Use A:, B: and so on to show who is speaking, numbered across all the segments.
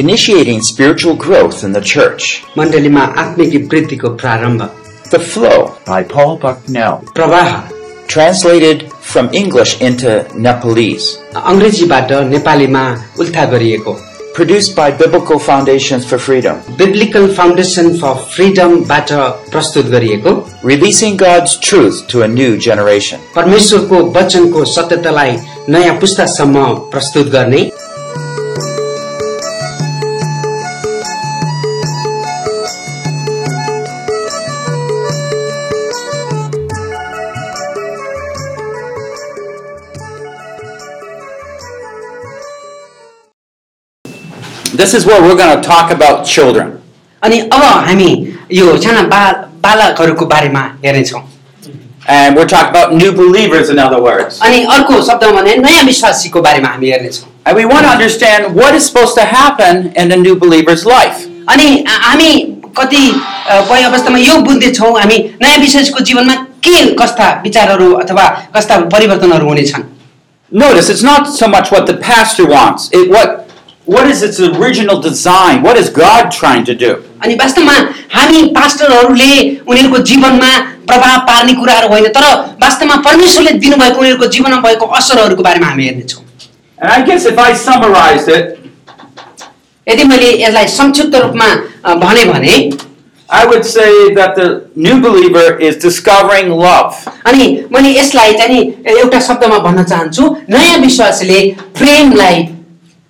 A: initiating spiritual growth in the church.
B: मण्डलीमा आत्मिक वृद्धिको प्रारम्भ
A: The Flow by Paul Bucknell.
B: प्रवाह
A: Translated from English into Nepalese.
B: अङ्ग्रेजीबाट नेपालीमा उल्था गरिएको
A: Produced by Biblical Foundations for Freedom.
B: Biblical foundation for फ्रिडमबाट प्रस्तुत गरिएको
A: Releasing God's truth to a new generation.
B: परमेश्वरको वचनको सत्यतालाई नयाँ पुस्तासम्म प्रस्तुत गर्ने
C: This is where we're going to talk about children.
B: अनि अब हामी यो साना बा बालकहरूको बारेमा हेर्नेछौँ
C: And we're talking about new believers, in other words.
B: अनि अर्को शब्दमा भने नयाँ विश्वासीको बारेमा हामी हेर्नेछौँ
C: And we want to understand what is supposed to happen in a new believer's life.
B: अनि हामी कति अ, पय अवस्थामा यो बुझ्दैछौँ हामी नयाँ विश्वासीको जीवनमा के कस्ता विचारहरू अथवा कस्ता परिवर्तनहरू हुनेछन्
C: Notice it's not so much what the pastor wants. It what what is its original design? What is God trying to do?
B: अनि वास्तवमा हामी पास्टरहरूले उनीहरूको जीवनमा प्रभाव पार्ने कुराहरू होइन तर वास्तवमा परमेश्वरले दिनुभएको उनीहरूको जीवनमा भएको असरहरूको बारेमा हामी हेर्नेछौँ
C: And I guess if I summarized it,
B: यदि मैले यसलाई संक्षिप्त रूपमा अ, भने भने
C: I would say that the new believer is discovering love.
B: अनि मैले यसलाई चाहिँ नि एउटा शब्दमा भन्न चाहन्छु नयाँ विश्वासले प्रेमलाई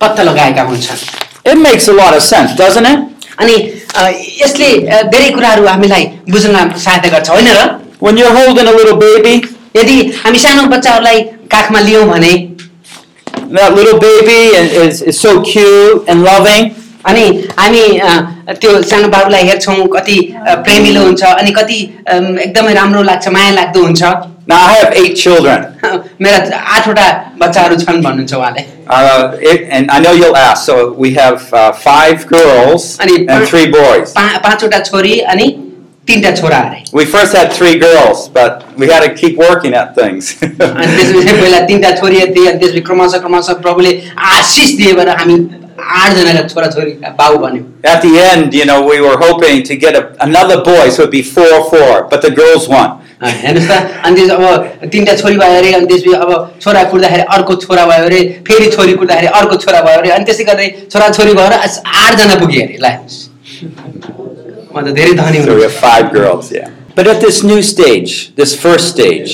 B: पत्ता लगाएका हुन्छन्
C: It makes a lot of sense, doesn't it?
B: अनि यसले धेरै कुराहरू हामीलाई बुझ्न सहायता गर्छ होइन र
C: When you're holding a little baby,
B: यदि हामी सानो बच्चाहरूलाई काखमा लियौँ भने
C: that little baby is, is so cute and loving.
B: अनि हामी त्यो सानो बाबुलाई हेर्छौँ कति प्रेमिलो हुन्छ अनि कति एकदमै राम्रो लाग्छ माया लाग्दो हुन्छ
C: Now I have eight children.
B: मेरा आठवटा बच्चाहरू छन् भन्नुहुन्छ उहाँले
C: Uh, it, and I know you'll ask. So we have uh, five girls
B: अनि
C: and three boys.
B: पा पाँचवटा छोरी अनि तिनवटा छोरा अरे
C: We first had three girls, but we had to keep working at things.
B: अनि त्यसपछि पहिला तिनवटा छोरी थिए अनि त्यसपछि क्रमशः क्रमशः प्रभुले आशिष दिए भएर हामी आठजनाका छोराछोरी बाउ भन्यौँ
C: at the end, you know, we were hoping to get a, another boy, so it'd be four four, but the girls won.
B: अँ, हेर्नुहोस् त अनि त्यस अब तिनवटा छोरी भयो अरे अनि त्यसपछि अब छोरा कुर्दाखेरि अर्को छोरा भयो अरे फेरि छोरी कुर्दाखेरि अर्को छोरा भयो अरे अनि त्यसै गर्दै छोरा छोरी भएर आस- आठजना पुग्यो अरे ल हेर्नुहोस् म त धेरै धनी
C: So we
B: हुनु
C: have five girls, yeah. But at this new stage, this first stage,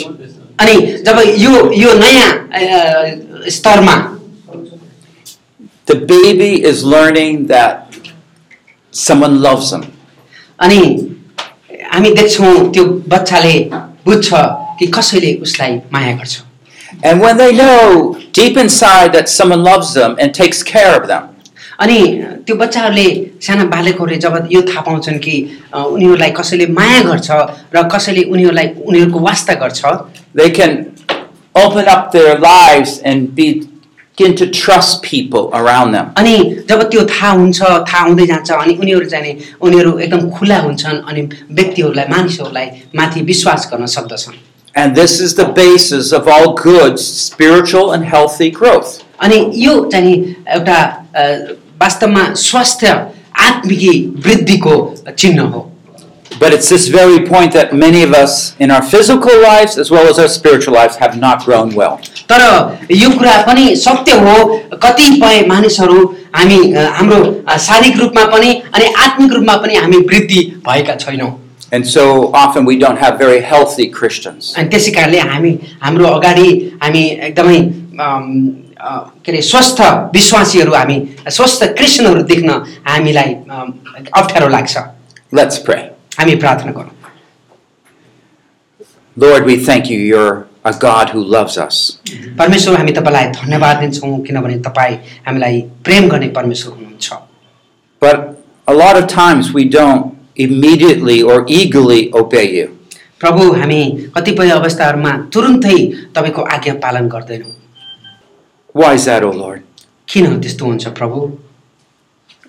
B: अनि जब यो यो नयाँ अ, स्तरमा
C: the baby is learning that someone loves them.
B: अनि हामी देख्छौँ त्यो बच्चाले बुझ्छ कि कसैले उसलाई माया गर्छ
C: And when they know deep inside that someone loves them and takes care of them,
B: अनि त्यो बच्चाहरूले साना बालकहरूले जब यो थाहा पाउँछन् कि अ, उनीहरूलाई कसैले माया गर्छ र कसैले उनीहरूलाई उनीहरूको वास्ता गर्छ
C: they can open up their lives and begin to trust people around them.
B: अनि जब त्यो थाहा हुन्छ थाहा हुँदै जान्छ अनि उनीहरू चाहिँ नि उनीहरू एकदम खुला हुन्छन् अनि व्यक्तिहरूलाई मानिसहरूलाई माथि विश्वास गर्न सक्दछन्
C: And this is the basis of all good spiritual and healthy growth.
B: अनि यो चाहिँ नि एउटा अ, वास्तवमा स्वास्थ्य आत्मिकी वृद्धिको चिन्ह हो
C: But it's this very point that many of us in our physical lives as well as our spiritual lives have not grown well.
B: तर यो कुरा पनि सत्य हो कतिपय मानिसहरू हामी अ, हाम्रो अ, शारीरिक रूपमा पनि अनि आत्मिक रूपमा पनि हामी वृद्धि भएका छैनौँ
C: And so often we don't have very healthy Christians.
B: अनि त्यसै कारणले हामी हाम्रो अगाडि हामी एकदमै अम, अ, के अरे स्वस्थ विश्वासीहरू हामी स्वस्थ क्रिस्चियनहरू देख्न हामीलाई अम, अप्ठ्यारो लाग्छ
C: Let's pray.
B: हामी प्रार्थना गरौँ
C: Lord, we thank you. You're a God who loves us.
B: परमेश्वर हामी तपाईँलाई धन्यवाद दिन्छौँ किनभने तपाईँ हामीलाई प्रेम गर्ने परमेश्वर हुनुहुन्छ
C: But a lot of times we don't immediately or eagerly obey you.
B: प्रभु हामी कतिपय अवस्थाहरूमा तुरुन्तै तपाईँको आज्ञा पालन गर्दैनौँ
C: Why is that, O Lord?
B: किन त्यस्तो हुन्छ प्रभु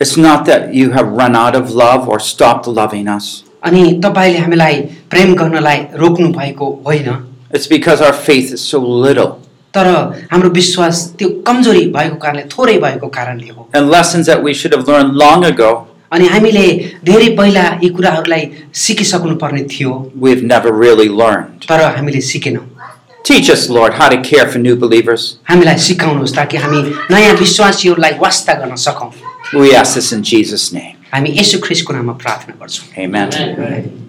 C: It's not that you have run out of love or stopped loving us.
B: अनि तपाईँले हामीलाई प्रेम गर्नलाई रोक्नु भएको होइन
C: It's because our faith is so little.
B: तर हाम्रो विश्वास त्यो कमजोरी भएको कारणले थोरै भएको कारणले हो
C: and lessons that we should have learned long ago,
B: अनि हामीले धेरै पहिला यी कुराहरूलाई सिकिसक्नु पर्ने थियो
C: we've never really learned.
B: तर हामीले सिकेनौँ
C: Teach us, Lord, how to care for new believers.
B: हामीलाई सिकाउनुहोस् ताकि हामी नयाँ विश्वासीहरूलाई वास्ता गर्न सकौँ
C: We ask this in Jesus' name.
B: हामी यसो ख्रिसको नाममा प्रार्थना गर्छौँ
C: Amen.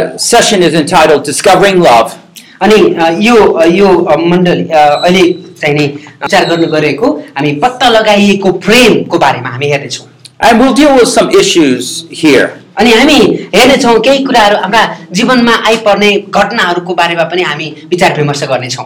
C: The session is entitled Discovering Love.
B: अनि अ, यो अ, यो अ, मण्डली अ, अहिले चाहिँ नि विचार गर्नु गएको हामी पत्ता लगाइएको प्रेमको बारेमा हामी हेर्नेछौँ
C: And we'll deal with some issues here.
B: अनि हामी हेर्नेछौँ केही कुराहरू हाम्रा जीवनमा आइपर्ने घटनाहरूको बारेमा पनि हामी विचार विमर्श गर्नेछौँ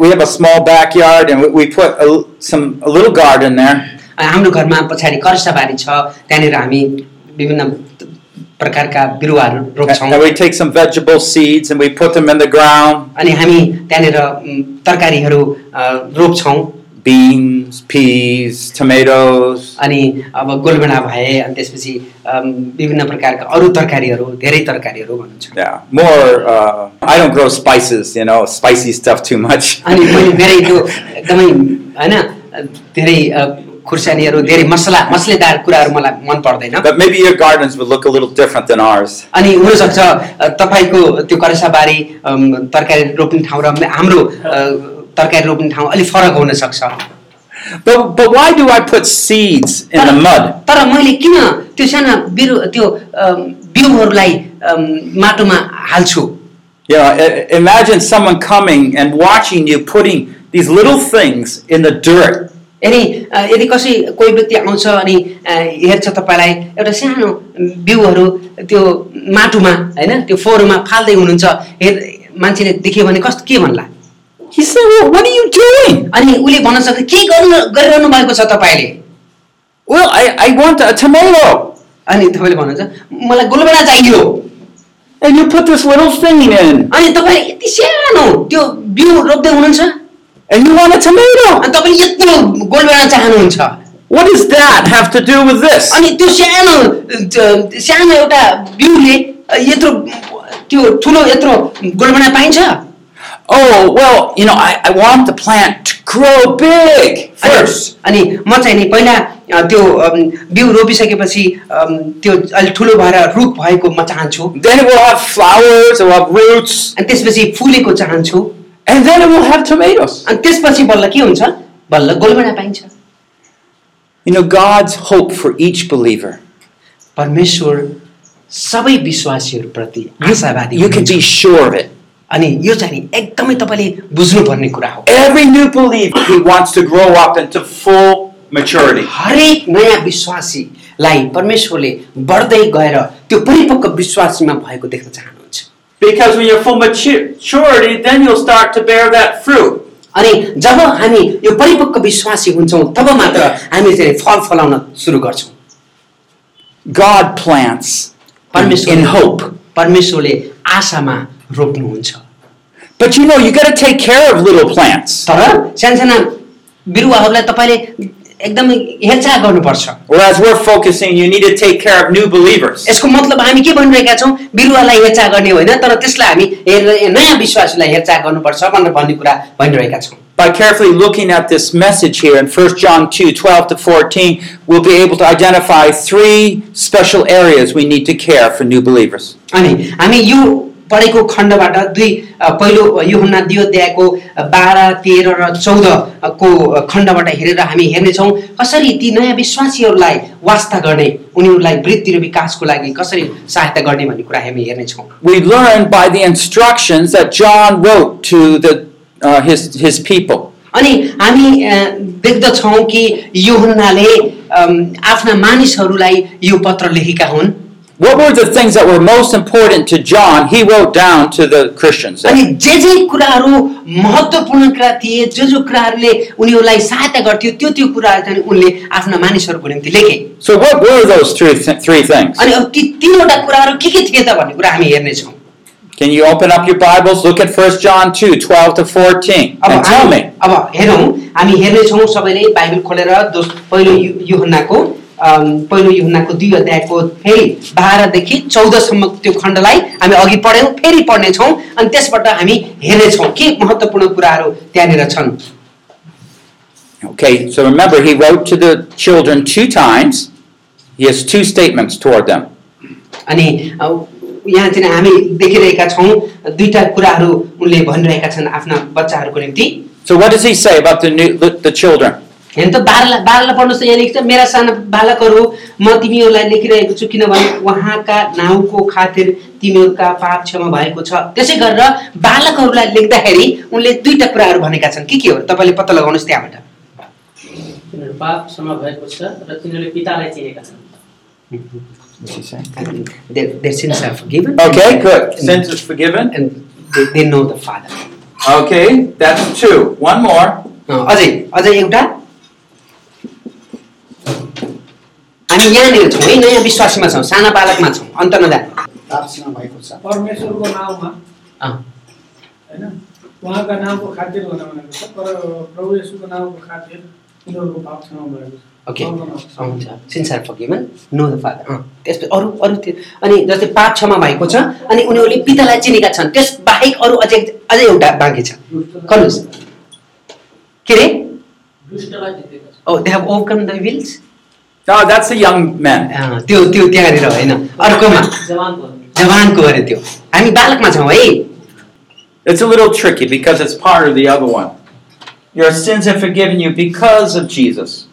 C: We have a small backyard and we- we put a, some, a little garden there.
B: अनि हाम्रो घरमा पछाडि कर्साबारी छ त्यहाँनिर हामी विभिन्न प्रकारका बिरुवाहरू रोप्छौँ
C: And we take some vegetable seeds and we put them in the ground
B: अनि हामी त्यहाँनिर उम्, तरकारीहरू अ, रोप्छौँ
C: beans, peas, tomatoes.
B: अनि अब गोलबेडा भए अनि त्यसपछि अम, विभिन्न प्रकारका अरू तरकारीहरू धेरै तरकारीहरू भन्नुहुन्छ
C: Yeah, more. Uh, I don't grow spices, you know, spicy stuff too much.
B: अनि मैले धेरै त्यो एकदमै होइन धेरै अ, खुर्सानीहरू धेरै मसला मसलेदार कुराहरू मलाई मन पर्दैन
C: But maybe your gardens would look a little different than ours.
B: अनि हुनसक्छ अ, तपाईँको त्यो करेसाबारी अम, तरकारी रोप्ने ठाउँ र हाम्रो अ, तरकारी रोप्ने ठाउँ अलिक फरक हुनसक्छ
C: But, but why do I put seeds in the mud?
B: तर मैले किन त्यो साना बिरु त्यो बिउहरूलाई माटोमा हाल्छु
C: i- imagine someone coming and watching you putting these little things in the dirt.
B: यदि अ, यदि कसै कोही व्यक्ति आउँछ अनि हेर्छ तपाईँलाई एउटा सानो बिउहरू त्यो माटोमा होइन त्यो फोहोरमा फाल्दै हुनुहुन्छ हेर मान्छेले देख्यो भने कस्तो के भन्ला
C: He said, Well, what are you doing?
B: अनि उसले भन्न सक्छ के गर्नु गरिरहनु भएको छ तपाईँले
C: Well, I, I want a tomato.
B: अनि तपाईँले भन्नुहुन्छ मलाई गोलबेडा चाहियो
C: And you put this little thing in.
B: अनि तपाईँले यति सानो त्यो बिउ रोप्दै हुनुहुन्छ
C: And you want a tomato.
B: अनि तपाईँले यत्रो गोलबेडा चाहनुहुन्छ
C: What does that have to do with this?
B: अनि त्यो सानो त्यो सानो एउटा बिउले यत्रो त्यो ठुलो यत्रो गोलबेडा पाइन्छ
C: Oh, well, you know, I, I want the plant to grow big first.
B: अनि म चाहिँ नि पहिला अ, त्यो अम, बिउ रोपिसकेपछि अम, त्यो अलिक ठुलो भएर रुख भएको म चाहन्छु
C: Then it will have flowers, it will have roots,
B: अनि त्यसपछि फुलेको चाहन्छु
C: and then it will have tomatoes.
B: अनि त्यसपछि बल्ल के हुन्छ बल्ल गोलबेडा पाइन्छ
C: You know, God's hope for each believer.
B: परमेश्वर सबै विश्वासीहरूप्रति आशावादी
C: You can
B: हुनुहुन्छ।
C: be sure of it.
B: अनि यो चाहिँ एकदमै तपाईँले बुझ्नुपर्ने कुरा हो
C: Every new believer, he wants to grow up into full maturity.
B: हरेक नयाँ विश्वासीलाई परमेश्वरले बढ्दै गएर त्यो परिपक्व विश्वासीमा भएको देख्न चाहनुहुन्छ
C: Because when you're full maturity, then you'll start to bear that fruit.
B: अनि जब हामी यो परिपक्व विश्वासी हुन्छौँ तब मात्र हामी चाहिँ फल फलाउन सुरु गर्छौँ
C: God plants in,
B: परमेश्वर
C: in hope.
B: परमेश्वरले आशामा रोप्नुहुन्छ
C: But you know, you got to take care of little plants.
B: तर सानसाना बिरुवाहरूलाई तपाईँले एकदमै हेरचाह गर्नुपर्छ
C: Whereas we're focusing, you need to take care of new believers.
B: यसको मतलब हामी के भनिरहेका छौँ बिरुवालाई हेरचाह गर्ने होइन तर त्यसलाई हामी हेरेर नयाँ विश्वासीलाई हेरचाह गर्नुपर्छ भनेर भन्ने कुरा भनिरहेका छौँ
C: By carefully looking at this message here in 1 John 2 12 to 14, we'll be able to identify three special areas we need to care for new believers.
B: अनि हामी यो पढेको खण्डबाट दुई पहिलो युहन्ना दियोध्यायको बाह्र तेह्र र चौधको खण्डबाट हेरेर हामी हेर्नेछौँ कसरी ती नयाँ विश्वासीहरूलाई वास्ता गर्ने उनीहरूलाई वृद्धि र विकासको लागि कसरी सहायता गर्ने भन्ने कुरा हामी हेर्नेछौँ
C: We learn by the instructions that John wrote to the, uh, his, his people.
B: अनि हामी देख्दछौँ कि युहन्नाले अम, आफ्ना मानिसहरूलाई यो पत्र लेखेका हुन्
C: What were the things that were most important to John? He wrote down to the Christians.
B: अनि जे जे कुराहरू महत्त्वपूर्ण कुरा थिए जो जो कुराहरूले उनीहरूलाई सहायता गर्थ्यो त्यो त्यो कुराहरू चाहिँ उनले आफ्ना मानिसहरूको निम्ति लेखे
C: So, what were those three, th- three things?
B: अनि अब ती तिनवटा कुराहरू के के थिए त भन्ने कुरा हामी हेर्नेछौँ
C: Can you open up your Bibles? Look at 1 John 2 12 to 14
B: अब
C: and tell
B: हामी
C: me.
B: अब हेरौँ हामी हेर्नेछौँ सबैले बाइबल खोलेर दोस पहिलो यु युहन्नाको अम, पहिलो युहन्नाको दुई अध्यायको फेरि बाह्रदेखि चौधसम्म त्यो खण्डलाई हामी अघि पढ्यौँ फेरि पढ्नेछौँ अनि त्यसबाट हामी हेर्नेछौँ के महत्त्वपूर्ण कुराहरू त्यहाँनिर छन्
C: Okay, so remember, he wrote to the children two times. He has two statements toward them.
B: अनि यहाँ चाहिँ हामी देखिरहेका छौँ दुईटा कुराहरू उनले भनिरहेका छन् आफ्ना बच्चाहरूको निम्ति
C: So, what does he say about the, new, the, the children?
B: हेर्नु त बाललाई बाललाई पढ्नुहोस् त यहाँ लेख्छ मेरा साना बालकहरू म तिमीहरूलाई लेखिरहेको छु किनभने उहाँका नाउँको खातिर तिमीहरूका पाप क्षमा भएको छ त्यसै गरेर बालकहरूलाई लेख्दाखेरि उनले दुईटा कुराहरू भनेका छन् के के हो तपाईँले पत्ता लगाउनुहोस् त्यहाँबाट
D: पाप क्षमा भएको छ र तिनीहरूले पितालाई चिनेका छन्?
B: Their, sins are forgiven.
C: Okay, good. Sins is forgiven.
B: And they, they know the Father.
C: Okay, that's two. One more.
B: अझै अझै एउटा हामी यहाँनिर छौँ है नयाँ विश्वासमा छौँ साना बालकमा छौँ अन्त नजानु
E: भएको छ।
F: परमेश्वरको नाउँमा।
B: अँ,
F: होइन? उहाँका नामको खातिर हुन भनेको छ पर प्रभु येशूको नामको खातिर उनीहरूको पाप क्षमा भएको छ।
B: ओके।
F: उहाँको नाउँको
B: अँ, हुन्छ sins are forgiven know the father अँ। त्यसपछि अरू अरू त्यो अनि जस्तै पाप क्षमा भएको छ अनि उनीहरूले पितालाई चिनेका छन् त्यस बाहेक अरू अझै अझै एउटा बाँकी छ। के रे?
D: दुष्टलाई जितेका छन्।
B: ओ they have overcome the wills
C: No, that's the young men.
B: त्यो त्यो त्यहाँनिर होइन अर्कोमा
D: जवान भन्नु
B: जवानको अरे त्यो हामी बालकमा छौँ है
C: It's a little tricky because it's part of the other one. Your sins are forgiven you because of Jesus'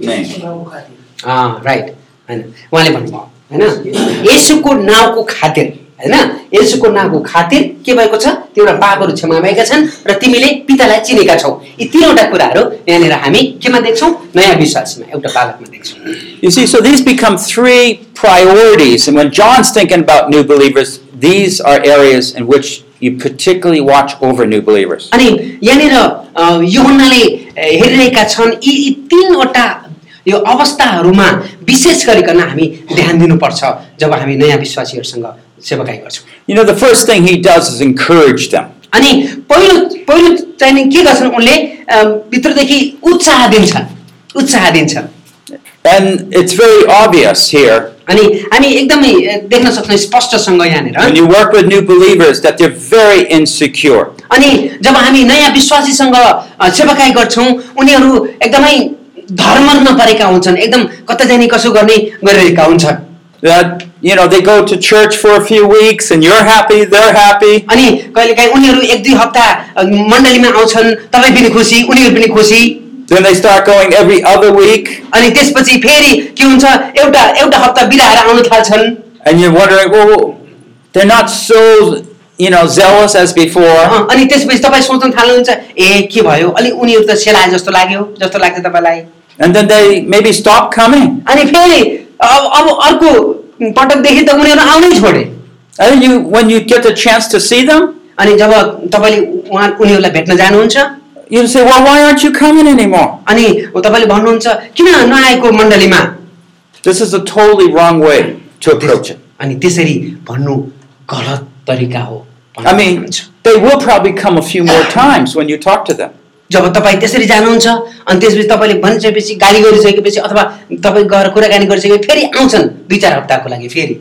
C: name.
F: यसको नाउँको खातिर
B: अँ, राइट होइन उहाँले भन्नुभयो होइन यसुको नाउँको खातिर होइन यसुको नाउँको खातिर के भएको छ तिम्रो पापहरू क्षमा भएका छन् र तिमीले पितालाई चिनेका छौ यी तिनवटा कुराहरू यहाँनिर हामी केमा देख्छौँ नयाँ विश्वासमा एउटा बालकमा देख्छौँ
C: You see, so these become three priorities. And when John's thinking about new believers, these are areas in which you particularly watch over new believers.
B: अनि यहाँनिर युहन्नाले हेरिरहेका छन् यी यी तिनवटा यो अवस्थाहरूमा विशेष गरिकन हामी ध्यान दिनुपर्छ जब हामी नयाँ विश्वासीहरूसँग सेवाकाई गर्छौँ
C: You know, the first thing he does is encourage them.
B: अनि पहिलो पहिलो चाहिँ नि के गर्छन् उनले अ, भित्रदेखि उत्साह दिन्छ उत्साह दिन्छ
C: And it's very obvious here
B: अनि हामी एकदमै अ, देख्न सक्छौँ स्पष्टसँग
C: when
B: यहाँनिर
C: you work with new believers that they're very insecure.
B: अनि जब हामी नयाँ विश्वासीसँग अ, सेवाकाई गर्छौँ उनीहरू एकदमै धर्म परेका हुन्छन् एकदम कता जाने कसो गर्ने गरिरहेका हुन्छन्।
C: That, you know, they go to church for a few weeks and you're happy, they're happy.
B: अनि कहिलेकाहीँ उनीहरू एक दुई हप्ता अ, मण्डलीमा आउँछन् तपाईँ पनि खुसी उनीहरू पनि खुसी
C: Then they start going every other week
B: अनि त्यसपछि फेरि के हुन्छ एउटा एउटा हप्ता बिराएर आउन थाल्छन्
C: and you're wondering, well, they're not so, you know, zealous as before.
B: अँ, अनि त्यसपछि तपाईँ सोच्न थाल्नुहुन्छ ए के भयो अलिक उनीहरू त सेलाए जस्तो लाग्यो जस्तो लाग्छ तपाईँलाई
C: And then they maybe stop coming.
B: अनि फेरि अब अब अर्को पटकदेखि त उनीहरू आउनै छोडे
C: And then you, when you get the chance to see them,
B: अनि जब तपाईँले उहाँ उनीहरूलाई भेट्न जानुहुन्छ
C: you say, well, why aren't you coming anymore?
B: अनि तपाईँले भन्नुहुन्छ किन नआएको मण्डलीमा
C: This is a totally wrong way to approach it.
B: अनि त्यसरी भन्नु गलत तरिका हो
C: I mean, they will probably come a few more times when you talk to them.
B: जब तपाईँ त्यसरी जानुहुन्छ अनि त्यसपछि तपाईँले भनिसकेपछि गाली गरिसकेपछि अथवा तपाईँ गएर कुराकानी गरिसकेपछि फेरि आउँछन् दुई चार हप्ताको लागि फेरि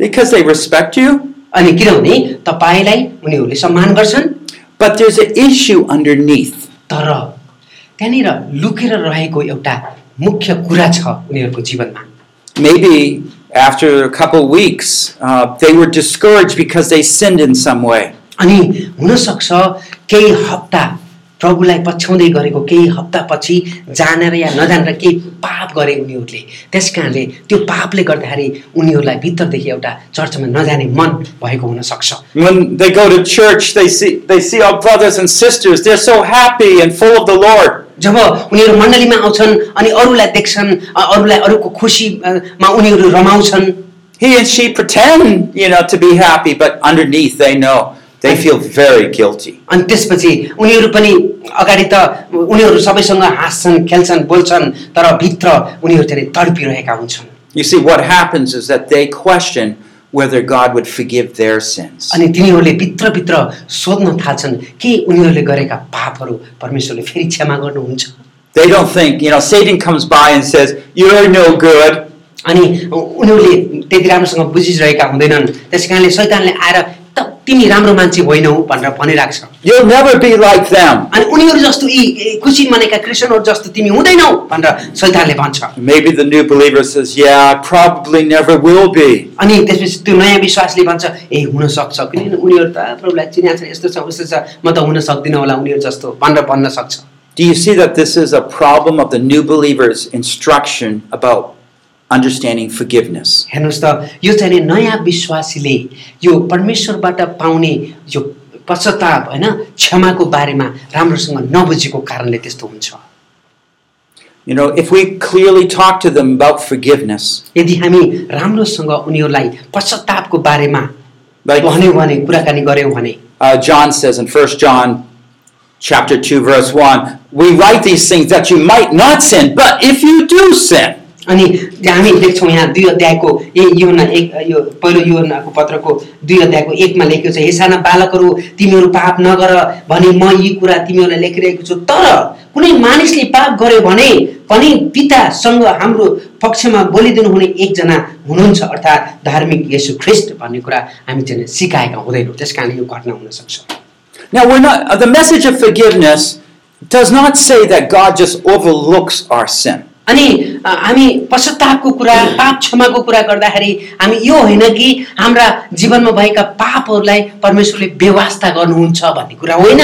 C: Because they respect you,
B: अनि किनभने तपाईँलाई उनीहरूले सम्मान गर्छन्
C: but there's an issue underneath.
B: तर त्यहाँनिर लुकेर रहेको एउटा मुख्य कुरा छ उनीहरूको जीवनमा
C: Maybe after a couple weeks, uh, they were discouraged because they sinned in some way.
B: अनि हुनसक्छ केही हप्ता प्रभुलाई पछ्याउँदै गरेको केही हप्तापछि जानेर या नजानेर केही पाप गरे उनीहरूले त्यस कारणले त्यो पापले गर्दाखेरि उनीहरूलाई भित्रदेखि एउटा चर्चमा नजाने मन भएको हुनसक्छ
C: When they go to church, they see they see our brothers and sisters. They're so happy and full of the Lord.
B: जब उनीहरू मण्डलीमा आउँछन् अनि अरूलाई देख्छन् अ, अरूलाई अरूको खुसीमा उनीहरू रमाउँछन्
C: He and she pretend, you know, to be happy, but underneath they know they feel very guilty.
B: अनि त्यसपछि उनीहरू पनि अगाडि त उनीहरू सबैसँग हाँस्छन् खेल्छन् बोल्छन् तर भित्र उनीहरू चाहिँ तडपिरहेका हुन्छन्
C: You see, what happens is that they question whether God would forgive their sins.
B: अनि तिनीहरूले भित्रभित्र सोध्न थाल्छन् के उनीहरूले गरेका पापहरू परमेश्वरले फेरि क्षमा गर्नुहुन्छ
C: They don't think, you know, Satan comes by and says, You're no good.
B: अनि उनीहरूले त्यति राम्रोसँग बुझिरहेका हुँदैनन् त्यस कारणले शैतानले आएर त तिमी राम्रो मान्छे होइनौ भनेर भनिरहेको छ
C: You'll never be like them.
B: अनि उनीहरू जस्तो यी यी खुसी मनेका क्रिस्चियनहरू जस्तो तिमी हुँदैनौ भनेर शैतानले भन्छ
C: Maybe the new believer says, Yeah, I probably never will be.
B: अनि त्यसपछि त्यो नयाँ विश्वासले भन्छ ए हुनसक्छ किनभने उनीहरू त प्रभुलाई चिनाएको छ यस्तो छ उस्तो छ म त हुन सक्दिनँ होला उनीहरू जस्तो भनेर भन्न सक्छ
C: Do you see that this is a problem of the new believer's instruction about understanding forgiveness?
B: हेर्नुहोस् त यो चाहिँ नि नयाँ विश्वासीले यो परमेश्वरबाट पाउने यो पश्चाताप होइन क्षमाको बारेमा राम्रोसँग नबुझेको कारणले त्यस्तो हुन्छ
C: You know, if we clearly talk to them about forgiveness,
B: यदि हामी राम्रोसँग उनीहरूलाई पश्चातापको बारेमा
C: like
B: भन्यौँ भने कुराकानी गऱ्यौँ भने
C: uh, John says in 1 John chapter 2 verse 1, we write these things that you might not sin, but if you do sin,
B: अनि हामी देख्छौँ यहाँ दुई अध्यायको ए योना एक यो पहिलो योनाको पत्रको दुई अध्यायको एकमा लेखेको छ हे साना बालकहरू तिमीहरू पाप नगर भने म यी कुरा तिमीहरूलाई लेखिरहेको छु। तर कुनै मानिसले पाप गर्यो भने पनि पितासँग हाम्रो पक्षमा बोलिदिनु हुने एकजना हुनुहुन्छ अर्थात् धार्मिक येशू ख्रिस्ट भन्ने कुरा हामी चाहिँ सिकाएका हुँदैनौँ। त्यस कारणले यो घटना
C: now we're not, uh, the of does not say that God just overlooks our sin.
B: अनि हामी पश्चातापको कुरा पाप क्षमाको कुरा गर्दाखेरि हामी यो होइन कि हाम्रा जीवनमा भएका पापहरूलाई परमेश्वरले व्यवस्था गर्नुहुन्छ भन्ने कुरा होइन।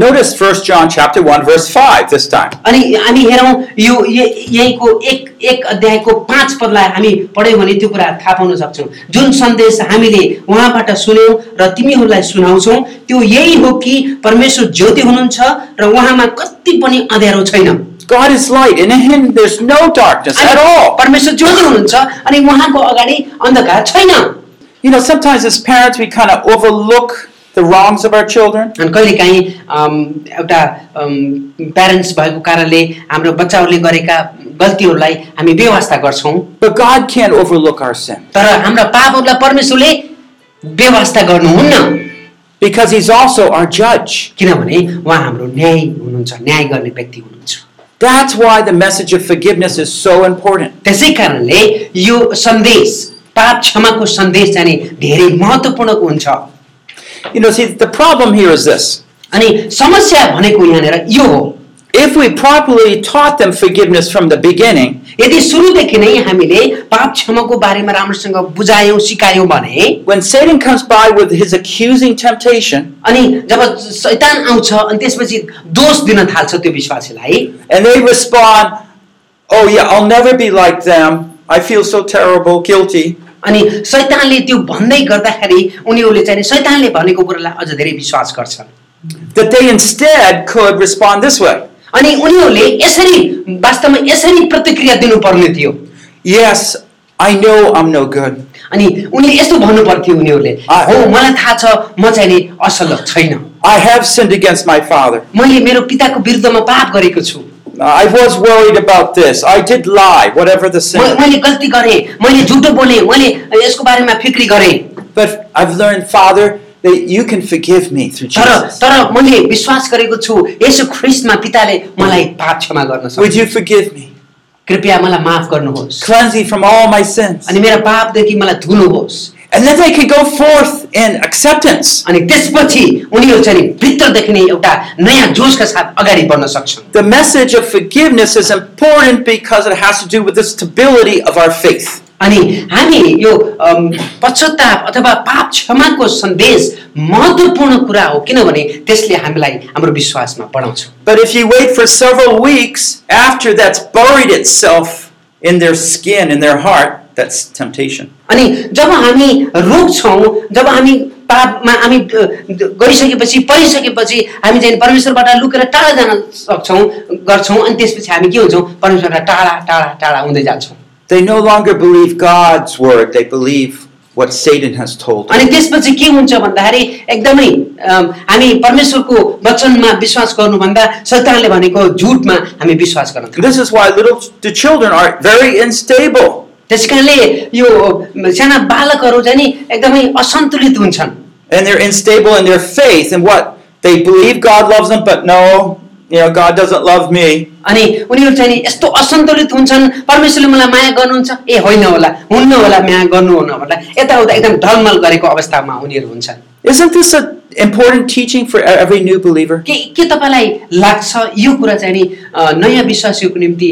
C: Notice 1 John chapter 1 verse 5 this time.
B: अनि हामी हेरौँ यो य- यहीँको एक एक अध्यायको पाँच पदलाई हामी पढ्यौँ भने त्यो कुरा थाहा पाउन सक्छौँ। जुन सन्देश हामीले उहाँबाट सुन्यौँ र तिमीहरूलाई सुनाउँछौँ त्यो यही हो कि परमेश्वर ज्योति हुनुहुन्छ र उहाँमा कति पनि अँध्यारो छैन।
C: God is light, and in Him there's no darkness at all.
B: परमेश्वर ज्योति हुनुहुन्छ अनि उहाँको अगाडि अन्धकार छैन
C: You know, sometimes as parents we kind of overlook the wrongs of our children.
B: अनि कहिलेकाहीँ अम, एउटा प्यारेन्ट्स भएको कारणले हाम्रो बच्चाहरूले गरेका गल्तीहरूलाई हामी व्यवस्था गर्छौँ
C: But God can't overlook our sin
B: तर हाम्रा पापहरूलाई परमेश्वरले व्यवस्था गर्नुहुन्न
C: because He's also our judge.
B: किनभने उहाँ हाम्रो न्याय हुनुहुन्छ न्याय गर्ने व्यक्ति हुनुहुन्छ
C: That's why the message of forgiveness is so important.
B: त्यसै कारणले यो सन्देश पाप क्षमाको सन्देश चाहिँ नि धेरै महत्त्वपूर्ण हुन्छ
C: You know, see, the problem here is this.
B: अनि समस्या भनेको यहाँनिर यो हो
C: If we properly taught them forgiveness from the beginning,
B: यदि सुरुदेखि नै हामीले पाप क्षमाको बारेमा राम्रोसँग बुझायौँ सिकायौँ भने
C: when Satan comes by with his accusing temptation,
B: अनि जब शैतान आउँछ अनि त्यसपछि दोष दिन थाल्छ त्यो विश्वासीलाई
C: and they respond, Oh, yeah, I'll never be like them. I feel so terrible, guilty.
B: अनि शैतानले त्यो भन्दै गर्दाखेरि उनीहरूले चाहिँ नि शैतानले भनेको कुरालाई अझ धेरै विश्वास गर्छन्
C: That they instead could respond this way
B: अनि उनीहरूले यसरी वास्तवमा यसरी प्रतिक्रिया दिनुपर्ने थियो
C: Yes, I know I'm no good.
B: अनि उनीले यस्तो भन्नु पर्थ्यो उनीहरूले हो मलाई थाहा छ म चाहिँ नि असल छैन
C: I have sinned against my father.
B: मैले मेरो पिताको विरुद्धमा पाप गरेको छु
C: I was worried about this. I did lie, whatever the sin.
B: मैले गल्ती गरेँ मैले झुटो बोलेँ मैले यसको बारेमा फिक्री गरेँ
C: But I've learned, Father, that you can forgive me through
B: तर
C: Jesus.
B: तर मैले विश्वास गरेको छु यसो ख्रिस्टमा पिताले मलाई पाप क्षमा गर्न
C: Would
B: सक्छ
C: you forgive me?
B: कृपया मलाई माफ गर्नुहोस्
C: Cleanse me from all my sins.
B: अनि मेरो पापदेखि मलाई धुनुहोस्
C: And then they can go forth in acceptance.
B: अनि त्यसपछि उनीहरू चाहिँ नि भित्रदेखि नै एउटा नयाँ जोसका साथ अगाडि बढ्न सक्छन्
C: The message of forgiveness is important because it has to do with the stability of our faith.
B: अनि हामी यो पश्चाताप अथवा पाप क्षमाको सन्देश महत्त्वपूर्ण कुरा हो किनभने त्यसले हामीलाई हाम्रो विश्वासमा बढाउँछ।
C: But if you wait for several weeks after that's buried itself in their skin, in their heart, that's temptation.
B: अनि जब हामी रोक्छौँ जब हामी पापमा हामी गरिसकेपछि परिसकेपछि हामी चाहिँ परमेश्वरबाट लुकेर टाढा जान सक्छौँ गर्छौँ अनि त्यसपछि हामी के हुन्छौँ? परमेश्वरबाट टाढा टाढा टाढा हुँदै जान्छौँ।
C: They no longer believe God's word, they believe what Satan has told
B: अनि
C: them.
B: त्यसपछि के हुन्छ भन्दाखेरि एकदमै अम, हामी परमेश्वरको वचनमा विश्वास गर्नुभन्दा शैतानले भनेको झुटमा हामी विश्वास गर्न थाल्छौँ
C: This is why little the children are very unstable.
B: त्यस कारणले यो साना बालकहरू चाहिँ नि एकदमै असन्तुलित हुन्छन्
C: And they're unstable in their faith and what? They believe God loves them, but no, you know, God doesn't love me.
B: अनि उनीहरू चाहिँ नि यस्तो असन्तुलित हुन्छन्। परमेश्वरले मलाई माया गर्नुहुन्छ। ए होइन होला। हुन्न होला माया गर्नुहुन्न होला। यताउता एकदम ढलमल गरेको अवस्थामा उनीहरू हुन्छन्।
C: Isn't this an important teaching for every new believer?
B: के के तपाईँलाई लाग्छ यो कुरा चाहिँ नि अ, नयाँ विश्वासीको निम्ति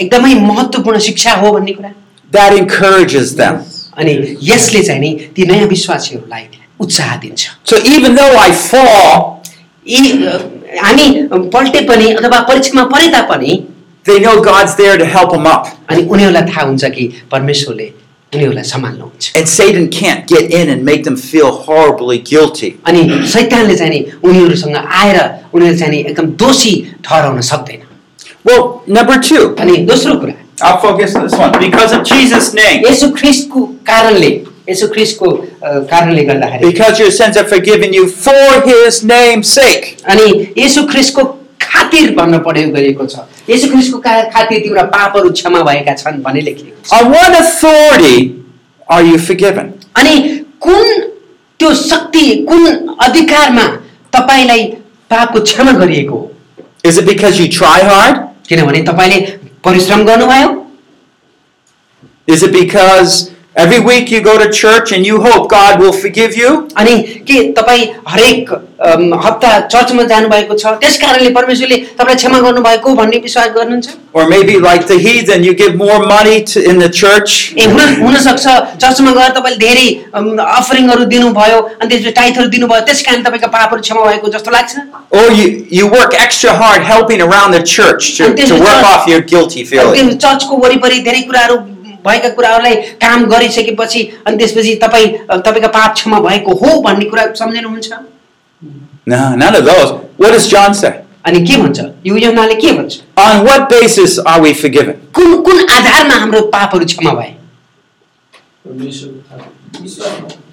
B: एकदमै महत्त्वपूर्ण शिक्षा हो भन्ने कुरा?
C: That encourages them.
B: अनि यसले चाहिँ नि ती नयाँ विश्वासीहरूलाई उत्साह दिन्छ।
C: So even though I fall,
B: हामी पल्टे पनि अथवा परीक्षामा परे तापनि
C: they know God's there to help them up.
B: अनि उनीहरूलाई थाहा हुन्छ कि परमेश्वरले उनीहरूलाई सम्हाल्नुहुन्छ
C: And Satan can't get in and make them feel horribly guilty.
B: अनि सैतानले चाहिँ नि उनीहरूसँग आएर उनीहरू चाहिँ नि एकदम दोषी ठहराउन सक्दैन
C: Well, number two,
B: अनि दोस्रो कुरा
C: I'll focus on this one. Because of Jesus' name,
B: यसो ख्रिस्टको कारणले यसो ख्रिस्टको अ, कारणले गर्दाखेरि
C: because your sins are forgiven you for his name's sake.
B: अनि यसो ख्रिस्टको खातिर भन्न प्रयोग गरिएको छ यसो ख्रिस्टको का- खातिर तिम्रा पापहरू क्षमा भएका छन् भन्ने लेखिएको छ
C: On what authority are you forgiven?
B: अनि कुन त्यो शक्ति कुन अधिकारमा तपाईँलाई पापको क्षमा गरिएको हो
C: Is it because you try hard?
B: किनभने तपाईँले परिश्रम गर्नुभयो
C: Is it because every week you go to church and you hope God will forgive you?
B: अनि के तपाईँ हरेक अम, हप्ता चर्चमा जानुभएको छ त्यस कारणले परमेश्वरले तपाईँलाई क्षमा गर्नुभएको भन्ने विश्वास गर्नुहुन्छ
C: Or maybe like the heathen, you give more money to, in the church
B: ए हुन हुनसक्छ चर्चमा गएर तपाईँले धेरै अम, अफरिङहरू दिनुभयो अनि त्यसपछि टाइथहरू दिनुभयो त्यस कारण तपाईँको पापहरू क्षमा भएको जस्तो लाग्छ
C: Or you, you work extra hard helping around the church to, to work off your guilty
B: अनि
C: feeling.
B: त्यो चर्चको वरिपरि धेरै कुराहरू भएका कुराहरूलाई काम गरिसकेपछि अनि त्यसपछि तपाईँ तपाईँको पाप क्षमा भएको हो भन्ने कुरा सम्झिनुहुन्छ? अनि के भन्छ यो यौनाले के भन्छ
C: On what basis are we forgiven?
B: कुन कुन आधारमा हाम्रो पापहरू क्षमा भए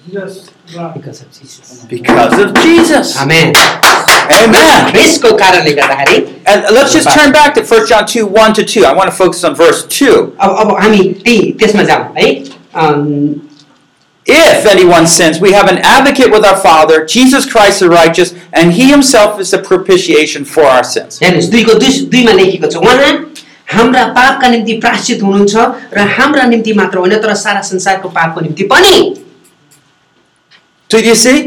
F: Jesus, God.
C: Because of Jesus.
B: Amen
C: Amen.
B: ख्रिस्टको कारणले गर्दाखेरि
C: And let's just turn back to 1 John 2 1 to 2. I want to focus on verse 2.
B: अब अब हामी त्यही त्यसमा जाउँ है अम,
C: If anyone sins, we have an advocate with our Father, Jesus Christ the righteous, and he himself is the propitiation for our sins.
B: हेर्नुहोस् दुईको दुई दुईमा लेखेको छ उहाँ हाम्रा पापका निम्ति प्राश्चित हुनुहुन्छ र हाम्रा निम्ति मात्र होइन तर सारा संसारको पापको निम्ति पनि
C: Did you see?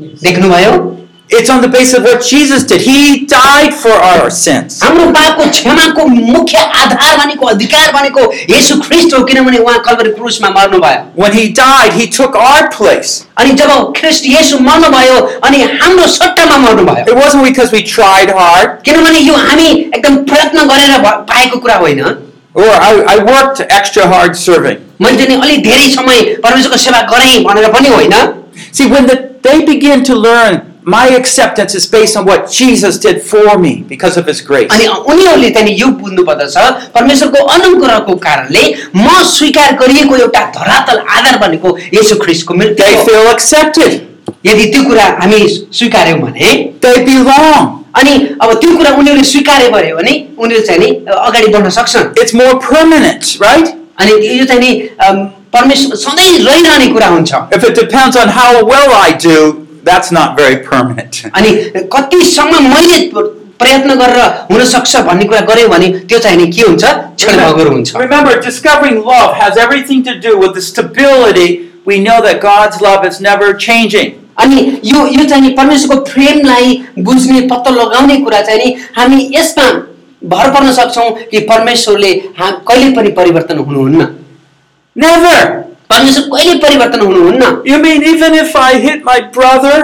B: देख्नुभयो
C: It's on the basis of what Jesus did. He died for our sins.
B: हाम्रो पापको क्षमाको मुख्य आधार भनेको अधिकार भनेको येशू ख्रिस्ट हो किनभने उहाँ Kalvari क्रुसमा मर्नुभयो
C: When he died, he took our place.
B: अनि जब ख्रिस्ट येशू मर्नुभयो अनि हाम्रो सट्टामा मर्नुभयो
C: It wasn't because we tried hard
B: किनभने यो हामी एकदम प्रयत्न गरेर भ- पाएको कुरा होइन
C: or I, I worked extra hard serving.
B: मैले चाहिँ अलिक धेरै समय परमेश्वरको सेवा गरेँ भनेर पनि होइन
C: See, when the, they begin to learn my acceptance is based on what Jesus did for me because of his grace.
B: अनि उनीहरूले चाहिँ यो बुझ्नु पर्दछ परमेश्वरको अनुग्रहको कारणले म स्वीकार गरिएको एउटा धरातल आधार भनेको येशू ख्रिस्टको मृत्यु
C: They
B: हो।
C: feel accepted.
B: यदि त्यो कुरा हामी स्वीकार्यौँ भने
C: They belong.
B: अनि अब त्यो कुरा उनीहरूले स्वीकार्य गर्यो भने उनीहरू चाहिँ नि अगाडि बढ्न सक्छन्
C: It's more permanent, right?
B: अनि यो चाहिँ नि अम, परमेश्वर सधैँ रहिरहने कुरा हुन्छ
C: If it depends on how well I do, that's not very permanent.
B: अनि कतिसम्म मैले प्रयत्न गरेर हुन सक्छ भन्ने कुरा गऱ्यो भने त्यो चाहिँ नि के हुन्छ क्षणभङ्गुर हुन्छ
C: Remember, discovering love has everything to do with the stability. We know that God's love is never changing.
B: अनि यो यो चाहिँ नि परमेश्वरको प्रेमलाई बुझ्ने पत्तो लगाउने कुरा चाहिँ नि हामी यसमा भर पर्न सक्छौँ कि परमेश्वरले हा कहिले पनि परिवर्तन हुनुहुन्न कहिले परिवर्तन हुनुहुन्न
C: You mean even if I hit my brother,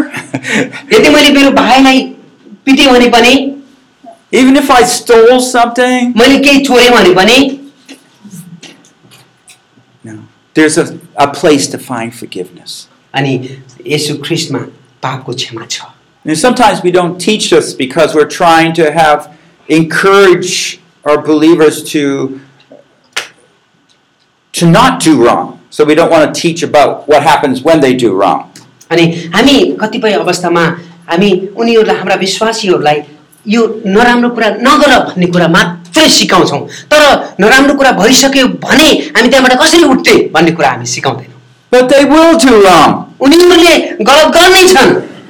B: यदि मैले मेरो भाइलाई पिटेँ भने पनि
C: even if I stole something?
B: मैले केही चोरेँ भने पनि
C: No. There's a, a place to find forgiveness.
B: अनि यसु ख्रिस्टमा पापको क्षमा छ
C: And sometimes we don't teach this because we're trying to have encourage our believers to to not do wrong. So we don't want to teach about what happens when they do wrong.
B: अनि हामी कतिपय अवस्थामा हामी उनीहरूलाई हाम्रा विश्वासीहरूलाई यो नराम्रो कुरा नगर भन्ने कुरा मात्रै सिकाउँछौँ तर नराम्रो कुरा भइसक्यो भने हामी त्यहाँबाट कसरी उठ्ने भन्ने कुरा हामी सिकाउँदैनौँ
C: But they will do wrong.
B: उनीहरूले गलत गर्नै छन्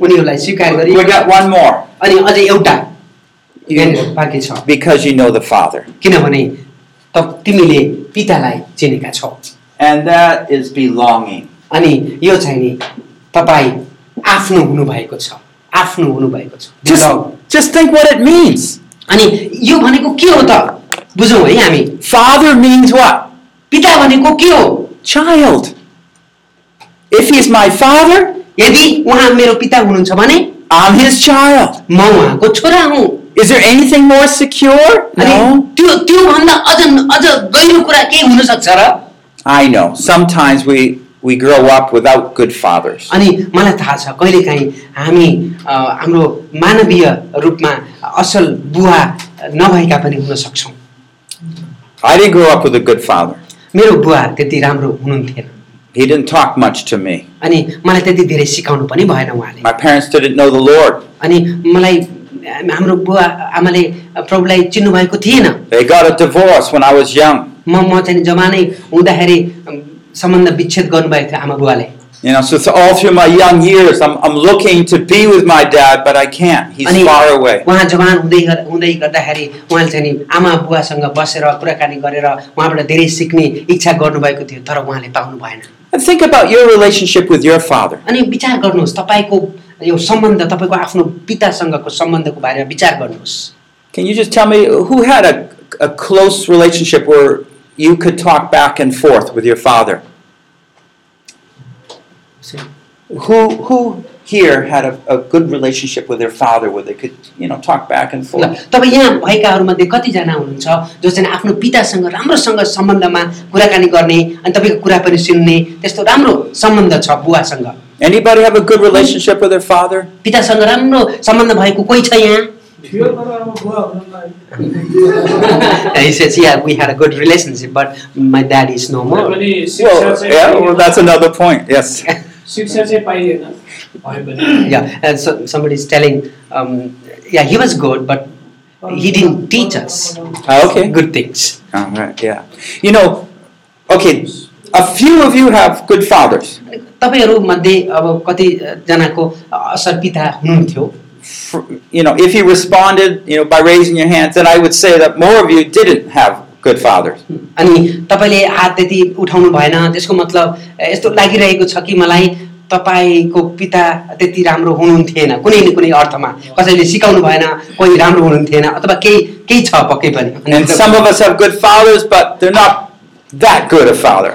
B: उनीहरूलाई स्वीकार
C: We
B: गरिएको
C: got one more
B: अनि अझै एउटा यहाँनिर बाँकी छ
C: because you know the Father,
B: किनभने त तिमीले पितालाई चिनेका छौ
C: and that is belonging.
B: अनि यो चाहिँ नि तपाईँ आफ्नो हुनुभएको छ आफ्नो हुनुभएको छ
C: Just,
B: बुझौँ।
C: just think what it means.
B: अनि यो भनेको के हो त बुझौँ है हामी
C: Father means what?
B: पिता भनेको के हो
C: Child. If he's my father,
B: यदि उहाँ मेरो पिता हुनुहुन्छ भने
C: I'm his child.
B: म उहाँको छोरा हुँ
C: Is there anything more secure? No.
B: त्यो त्योभन्दा अझ अझ गहिरो कुरा के हुन सक्छ र
C: I know. Sometimes we we grow up without good fathers.
B: अनि मलाई थाहा छ कहिलेकाहीँ हामी हाम्रो मानवीय रूपमा असल बुवा नभएका पनि हुन सक्छौँ
C: I didn't grow up with a good father.
B: मेरो बुवा त्यति राम्रो हुनुहुन्थेन
C: He didn't talk much to me.
B: अनि मलाई त्यति धेरै सिकाउनु पनि भएन उहाँले
C: My parents didn't know the Lord.
B: अनि मलाई हाम्रो बुवा आमाले प्रभुलाई चिन्नुभएको थिएन
C: They got a divorce when I was young.
B: म म चाहिँ जमानै हुँदाखेरि अम, सम्बन्ध विच्छेद गर्नुभएको थियो आमा बुवाले
C: You know, so, so all through my young years, I'm, I'm looking to be with my dad, but I can't. He's
B: अनि
C: far away.
B: उहाँ जवान हुँदै गर- हुँदै गर्दाखेरि उहाँले चाहिँ नि आमा बुवासँग बसेर कुराकानी गरेर उहाँबाट धेरै सिक्ने इच्छा गर्नुभएको थियो तर उहाँले पाउनु भएन
C: And think about your relationship with your father.
B: अनि विचार गर्नुहोस् तपाईँको यो सम्बन्ध तपाईँको आफ्नो पितासँगको सम्बन्धको बारेमा विचार गर्नुहोस्
C: Can you just tell me who had a, a close relationship where you could talk back and forth with your father? Who who here had a, a good relationship with their father where they could, you know, talk back and
B: ल
C: forth?
B: तपाईँ यहाँ भएकाहरूमध्ये कतिजना हुनुहुन्छ जो चाहिँ आफ्नो पितासँग राम्रोसँग सम्बन्धमा कुराकानी गर्ने अनि तपाईँको कुरा पनि सुन्ने त्यस्तो राम्रो सम्बन्ध छ बुवासँग
C: Anybody have a good relationship with their father?
B: पितासँग राम्रो सम्बन्ध भएको कोही छ यहाँ
F: थियो तर अब बुवा हुनुलाई
B: He says, yeah, we had a good relationship, but my dad is no more.
F: पनि शिक्षा
C: Well,
F: चाहिँ
C: yeah, well, that's another point. Yes.
F: शिक्षा चाहिँ पाइएन भयो भने
B: Yeah, and so somebody is telling, um, yeah, he was good, but he didn't teach us
C: Ah, okay.
B: good things.
C: All right. Yeah. You know, okay. A few of you have good fathers.
B: तपाईँहरू मध्ये अब कतिजनाको असल पिता हुनुहुन्थ्यो
C: For- You know, if you responded, you know, by raising your hands, then I would say that more of you didn't have good fathers.
B: अनि तपाईँले हात त्यति उठाउनु भएन त्यसको मतलब यस्तो लागिरहेको छ कि मलाई तपाईँको पिता त्यति राम्रो हुनुहुन्थेन कुनै न कुनै अर्थमा कसैले सिकाउनु भएन कोही राम्रो हुनुहुन्थेन अथवा केही केही छ पक्कै पनि.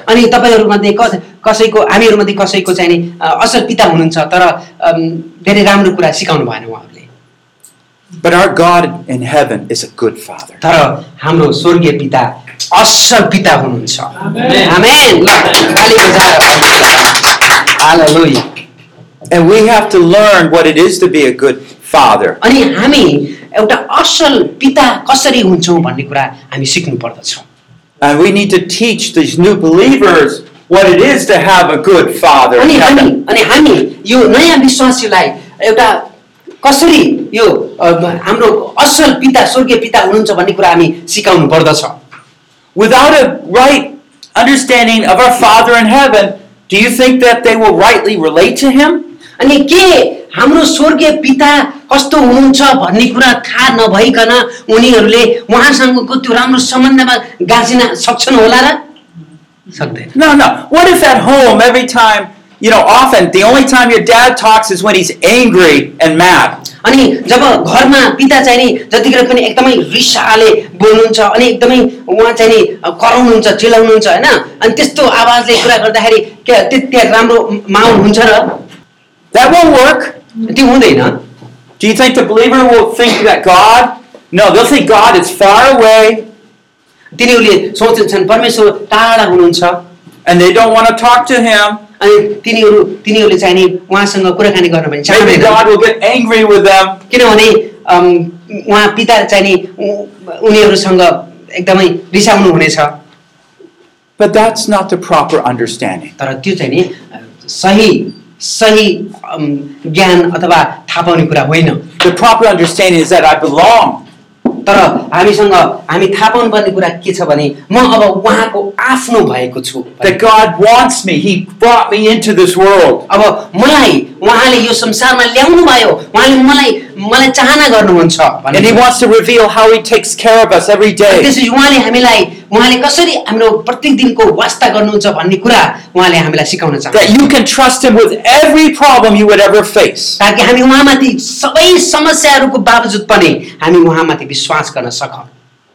B: अनि तपाईँहरूमध्ये कस कसैको हामीहरूमध्ये कसैको चाहिँ असल पिता हुनुहुन्छ तर धेरै राम्रो कुरा सिकाउनु भएन उहाँहरूले
C: But our God in heaven is a good father.
B: तर हाम्रो स्वर्गीय पिता असल पिता हुनुहुन्छ
F: Amen.
B: आमेन। ल, ताली बजाएर hallelujah.
C: And we have to learn what it is to be a good father.
B: अनि हामी एउटा असल पिता कसरी हुन्छौँ भन्ने कुरा हामी सिक्नु पर्दछ
C: And we need to teach these new believers what it is to have a good father in
B: अनि हामी
C: heaven.
B: अनि हामी यो नयाँ विश्वासीलाई एउटा कसरी यो हाम्रो असल पिता स्वर्गीय पिता हुनुहुन्छ भन्ने कुरा हामी सिकाउनु पर्दछ।
C: विदाउट अ राइट अन्डरस्ट्यान्डिङ अब our father in heaven do you think that they will rightly relate to him
B: अनि के हाम्रो स्वर्गीय पिता कस्तो हुनुहुन्छ भन्ने कुरा थाहा नभइकन उनीहरूले उहाँसँगको त्यो राम्रो सम्बन्धमा गाजिन सक्छन् होला र? सक्दैन
C: न न what if at home every time you know, often the only time your dad talks is when he's angry and mad?
B: अनि जब घरमा पिता चाहिँ नि जतिखेर पनि एकदमै रिसाले बोल्नुहुन्छ अनि एकदमै उहाँ चाहिँ नि कराउनुहुन्छ चिलाउनुहुन्छ होइन अनि त्यस्तो आवाजले कुरा गर्दाखेरि के त्यति राम्रो माहौल हुन्छ र
C: That won't work.
B: त्यो हुँदैन
C: Do you think the believer will think that God? No, they'll think God is far away
B: तिनीहरूले सोचिन्छन् परमेश्वर टाढा हुनुहुन्छ
C: and they don't want to talk to Him.
B: अनि तिनीहरू तिनीहरूले चाहिँ नि उहाँसँग कुराकानी गर्न पनि
C: Maybe
B: चाहँदैन
C: God will get angry with them.
B: किनभने अम, उहाँ पिता चाहिँ नि उ- उनीहरूसँग एकदमै रिसाउनु हुनेछ
C: But that's not the proper understanding.
B: तर त्यो चाहिँ नि अ, सही सही अम, ज्ञान अथवा थाहा पाउने कुरा होइन
C: The proper understanding is that I belong.
B: तर हामीसँग हामी थाहा पाउनुपर्ने कुरा के छ भने म अब उहाँको आफ्नो भएको छु
C: That God wants me. He brought me into this world.
B: अब मलाई उहाँले यो संसारमा ल्याउनु भयो उहाँले मलाई मलाई चाहना गर्नुहुन्छ
C: And
B: भन्ने
C: He wants to reveal how He takes care of us every day.
B: त्यसपछि उहाँले हामीलाई उहाँले कसरी हाम्रो प्रत्येक दिनको वास्ता गर्नुहुन्छ भन्ने कुरा उहाँले हामीलाई सिकाउन चाहन्छ
C: That you can trust Him with every problem you would ever face.
B: ताकि हामी उहाँमाथि सबै समस्याहरूको बावजुद पनि हामी उहाँमाथि विश्वास गर्न सकौँ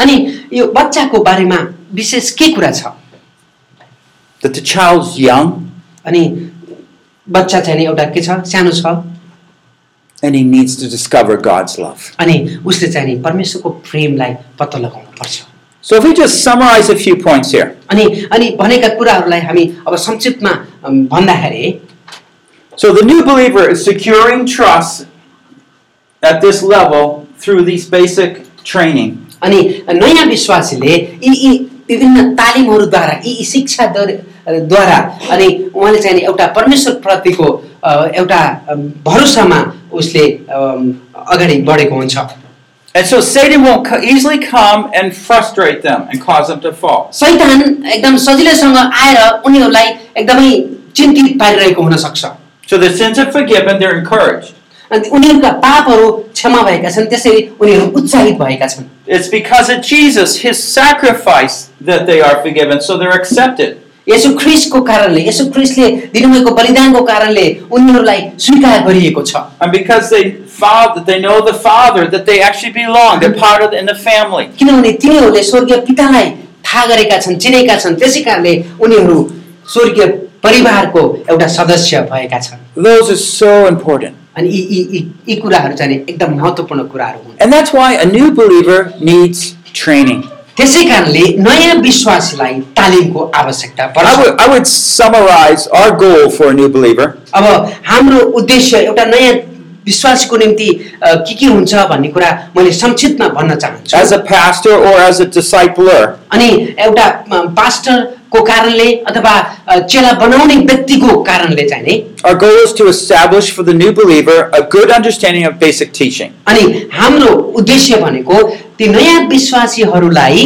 B: अनि यो बच्चाको बारेमा विशेष के कुरा छ
C: That the child's young
B: अनि बच्चा चाहिँ नि एउटा के छ सानो छ
C: and he needs to discover God's love.
B: अनि उसले चाहिँ नि परमेश्वरको प्रेमलाई पत्तो लगाउनु पर्छ
C: So if we just summarize a few points here.
B: अनि अनि भनेका कुराहरूलाई हामी अब संक्षिप्तमा अम, भन्दाखेरि
C: So the new believer is securing trust at this level through these basic training.
B: अनि नयाँ विश्वासीले यी यी विभिन्न तालिमहरूद्वारा यी यी शिक्षा द्वारा अनि उहाँले चाहिँ नि एउटा परमेश्वरप्रतिको एउटा भरोसामा उसले अगाडि बढेको हुन्छ
C: And so Satan co- easily come and frustrate them and cause them to fall.
B: सैतान एकदम सजिलैसँग आएर उनीहरूलाई एकदमै चिन्तित पारिरहेको हुनसक्छ
C: So the sins are forgiven, they're encouraged.
B: अनि उनीहरूका पापहरू क्षमा भएका छन् त्यसरी उनीहरू उत्साहित भएका छन्
C: It's because of Jesus, his sacrifice, that they are forgiven, so they're accepted.
B: यसो ख्रिसको कारणले यसो ख्रिसले दिनुभएको बलिदानको कारणले उनीहरूलाई स्वीकार गरिएको छ
C: And because they father, they know the Father, that they actually belong, they're part of in the family.
B: किनभने तिनीहरूले स्वर्गीय पितालाई थाहा गरेका छन् चिनेका छन् त्यसै कारणले उनीहरू स्वर्गीय परिवारको एउटा सदस्य भएका छन्
C: Those are so important.
B: अनि यी यी यी यी कुराहरू चाहिँ नि एकदम महत्त्वपूर्ण कुराहरू हुन्
C: And that's why a new believer needs training.
B: त्यसै कारणले नयाँ विश्वासीलाई तालिमको आवश्यकता
C: I
B: पर्छ
C: would, I would summarize our goal for a new believer
B: अब हाम्रो उद्देश्य एउटा नयाँ विश्वासको निम्ति अ, के के हुन्छ भन्ने कुरा मैले संक्षिप्तमा भन्न चाहन्छु
C: as a pastor or as a discipler
B: अनि एउटा अ, पास्टरको कारणले अथवा अ, चेला बनाउने व्यक्तिको कारणले चाहिँ नि
C: Our goal is to establish for the new believer a good understanding of basic teaching.
B: अनि हाम्रो उद्देश्य भनेको ती नयाँ विश्वासीहरूलाई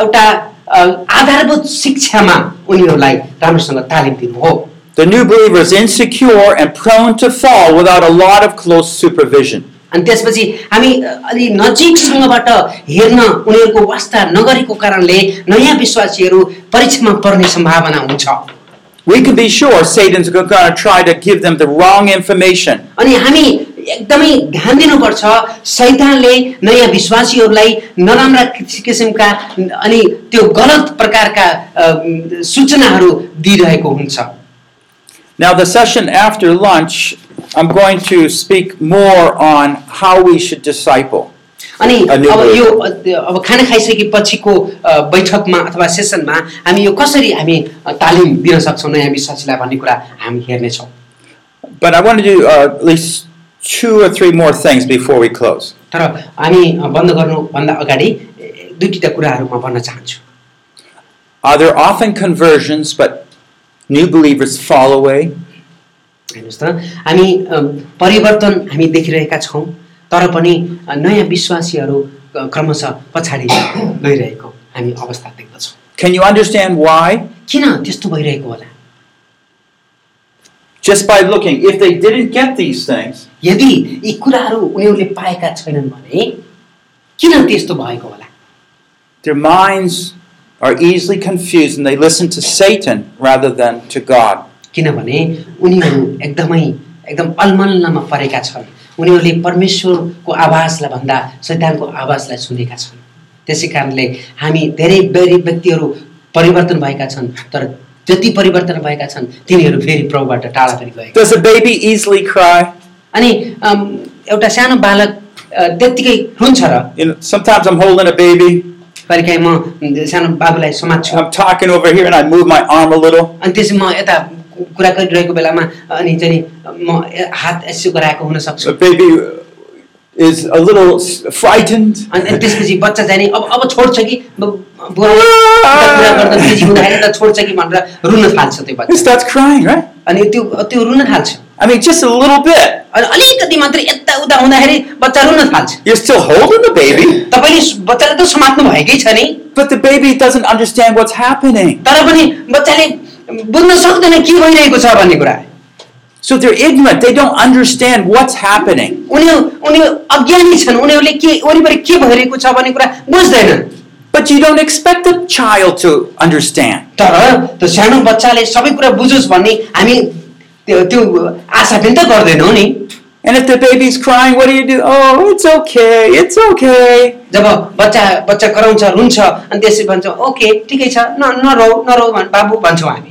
B: एउटा अ, आधारभूत शिक्षामा उनीहरूलाई राम्रोसँग तालिम दिनु हो
C: The new believer is insecure and prone to fall without a lot of close supervision.
B: अनि त्यसपछि हामी अलि नजिकसँगबाट हेर्न उनीहरूको वास्ता नगरेको कारणले नयाँ विश्वासीहरू परीक्षामा पर्ने सम्भावना हुन्छ
C: We can be sure Satan's going to try to give them the wrong information.
B: अनि हामी एकदमै ध्यान दिनुपर्छ सैतानले नयाँ विश्वासीहरूलाई नराम्रा किस- किसिमका अनि त्यो गलत प्रकारका सूचनाहरू दिइरहेको हुन्छ
C: Now, the session after lunch, I'm going to speak more on how we should disciple.
B: अनि
C: अनि
B: अब
C: भयो।
B: यो अ, त्यो अब खाना खाइसकेपछिको अ, बैठकमा अथवा सेसनमा हामी यो कसरी हामी अ, तालिम दिन सक्छौँ नयाँ विश्वासीलाई भन्ने कुरा हामी हेर्नेछौँ
C: But I want to do uh, at least two or three more things before we close.
B: तर हामी अ, बन्द गर्नुभन्दा अगाडि ए, दुई तिनवटा कुराहरू म भन्न चाहन्छु
C: Are there often conversions, but new believers fall away?
B: हेर्नुहोस् त हामी अ, परिवर्तन हामी देखिरहेका छौँ तर पनि अ, नयाँ विश्वासीहरू अ, क्रमशः पछाडि गइरहेको हामी अवस्था देख्दछौँ
C: Can you understand why?
B: किन त्यस्तो भइरहेको होला
C: Just by looking, if they didn't get these things,
B: यदि यी कुराहरू उनीहरूले पाएका छैनन् भने किन त्यस्तो भएको होला
C: their minds are easily confused and they listen to Satan rather than to God.
B: किनभने उनीहरू एकदमै एकदम अलमल्लमा परेका छन्। उनीहरूले परमेश्वरको आवाजलाई भन्दा शैतानको आवाजलाई सुनेका छन्। त्यसै कारणले हामी धेरै धेरै व्यक्तिहरू परिवर्तन भएका छन् तर जति परिवर्तन भएका छन् तिनीहरू फेरि प्रभुबाट टाढा पनि गएका
C: Does a baby easily cry?
B: अनि एउटा सानो बालक त्यत्तिकै रुन्छ र।
C: You know, sometimes I'm holding a baby,
B: कहिलेकाहीँ म सानो बाबुलाई समात्छु।
C: I'm talking over here and I move my arm a little.
B: अनि त्यसै म यता कुरा गरिरहेको बेलामा अनि चाहिँ नि म हात यसो गराएको हुनसक्छु
C: The baby is a little s- frightened.
B: अनि अनि त्यसपछि बच्चा चाहिँ नि अब अब छोड्छ कि ब- बुवाले यता कुरा गर्दा बिजी हुँदाखेरि त छोड्छ कि भनेर रुन थाल्छ त्यो
C: It
B: बच्चा
C: starts crying, right?
B: अनि त्यो त्यो रुन थाल्छ
C: I mean, just a little bit.
B: अनि अलिकति मात्रै यता उता हुँदाखेरि बच्चा रुन थाल्छ
C: You're still holding the baby,
B: तपाईँले स- बच्चाले त समात्नु भएकै छ नि
C: but the baby doesn't understand what's happening.
B: तर पनि बच्चाले बुझ्न सक्दैन के भइरहेको छ भन्ने कुरा
C: So they're ignorant. They don't understand what's happening.
B: उनीहरू उनीहरू अज्ञानी छन् उनीहरूले के वरिपरि के भइरहेको छ भन्ने कुरा बुझ्दैन
C: But you don't expect a child to understand.
B: तर त्यो सानो बच्चाले सबै कुरा बुझोस् भन्ने हामी त्यो त्यो आशा पनि त गर्दैनौँ नि
C: And if the baby's crying, what do you do? Oh, it's okay. It's okay.
B: जब बच्चा बच्चा कराउँछ रुन्छ अनि त्यसै भन्छौँ ओके ठिकै छ न नरौ नरौ बाबु भन्छौँ हामी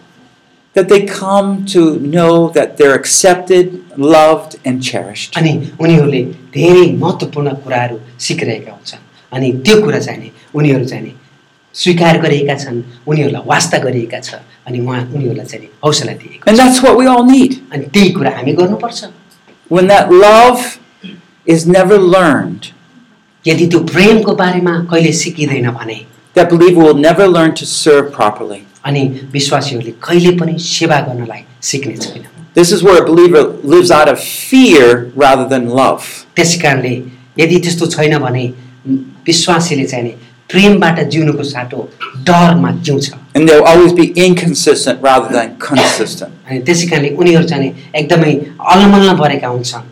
C: That they come to know that they're accepted, loved, and cherished.
B: अनि उनीहरूले धेरै महत्त्वपूर्ण कुराहरू सिकिरहेका हुन्छन् अनि त्यो कुरा चाहिँ नि उनीहरू चाहिँ नि स्वीकार गरिएका छन् उनीहरूलाई वास्ता गरिएका छ अनि उहाँ उनीहरूलाई चाहिँ नि हौसला दिएको
C: And that's what we all need.
B: अनि त्यही कुरा हामी गर्नुपर्छ
C: When that love is never learned,
B: यदि त्यो प्रेमको बारेमा कहिले सिकिँदैन भने
C: that believer will never learn to serve properly.
B: अनि विश्वासीहरूले कहिले पनि सेवा गर्नलाई सिक्ने छैन
C: This is where a believer lives out of fear rather than love.
B: त्यस कारणले यदि त्यस्तो छैन भने विश्वासीले चाहिँ नि प्रेमबाट जिउनुको साटो डरमा जिउँछ
C: And they'll always be inconsistent rather than consistent.
B: अनि त्यसै कारणले उनीहरू चाहिँ नि एकदमै अलमल्ल परेका हुन्छन्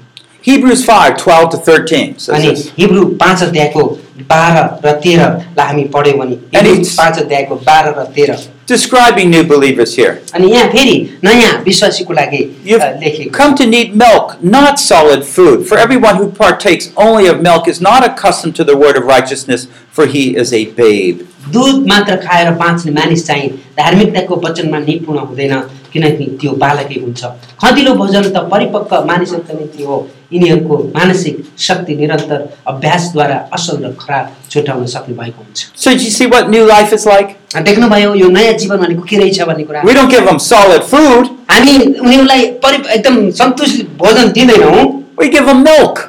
C: Hebrews 5 12 to 13 says
B: अनि
C: this.
B: हिब्रू पाँच अध्यायको बाह्र र तेह्रलाई हामी पढ्यौँ भने हिब्रू
C: it's-
B: पाँच अध्यायको बाह्र र तेह्र
C: Describing new believers here.
B: अनि यहाँ फेरि नयाँ विश्वासीको लागि
C: You've
B: अ, लेखेको
C: come to need milk, not solid food. For everyone who partakes only of milk is not accustomed to the word of righteousness, for he is a babe.
B: दुध मात्र खाएर बाँच्ने मानिस चाहिँ धार्मिकताको वचनमा निपुण हुँदैन किनकि त्यो बालकै हुन्छ खदिलो भोजन त परिपक्व मानिसहरूका निम्ति हो यिनीहरूको मानसिक शक्ति निरन्तर अभ्यासद्वारा असल र खराब छुट्याउन सक्ने भएको हुन्छ
C: So, do you see what new life is like?
B: देख्नुभयो यो नयाँ जीवन भनेको के रहेछ भन्ने कुरा
C: We don't give them solid food,
B: हामी उनीहरूलाई परि एकदम सन्तुष्ट भोजन दिँदैनौँ
C: we give them milk.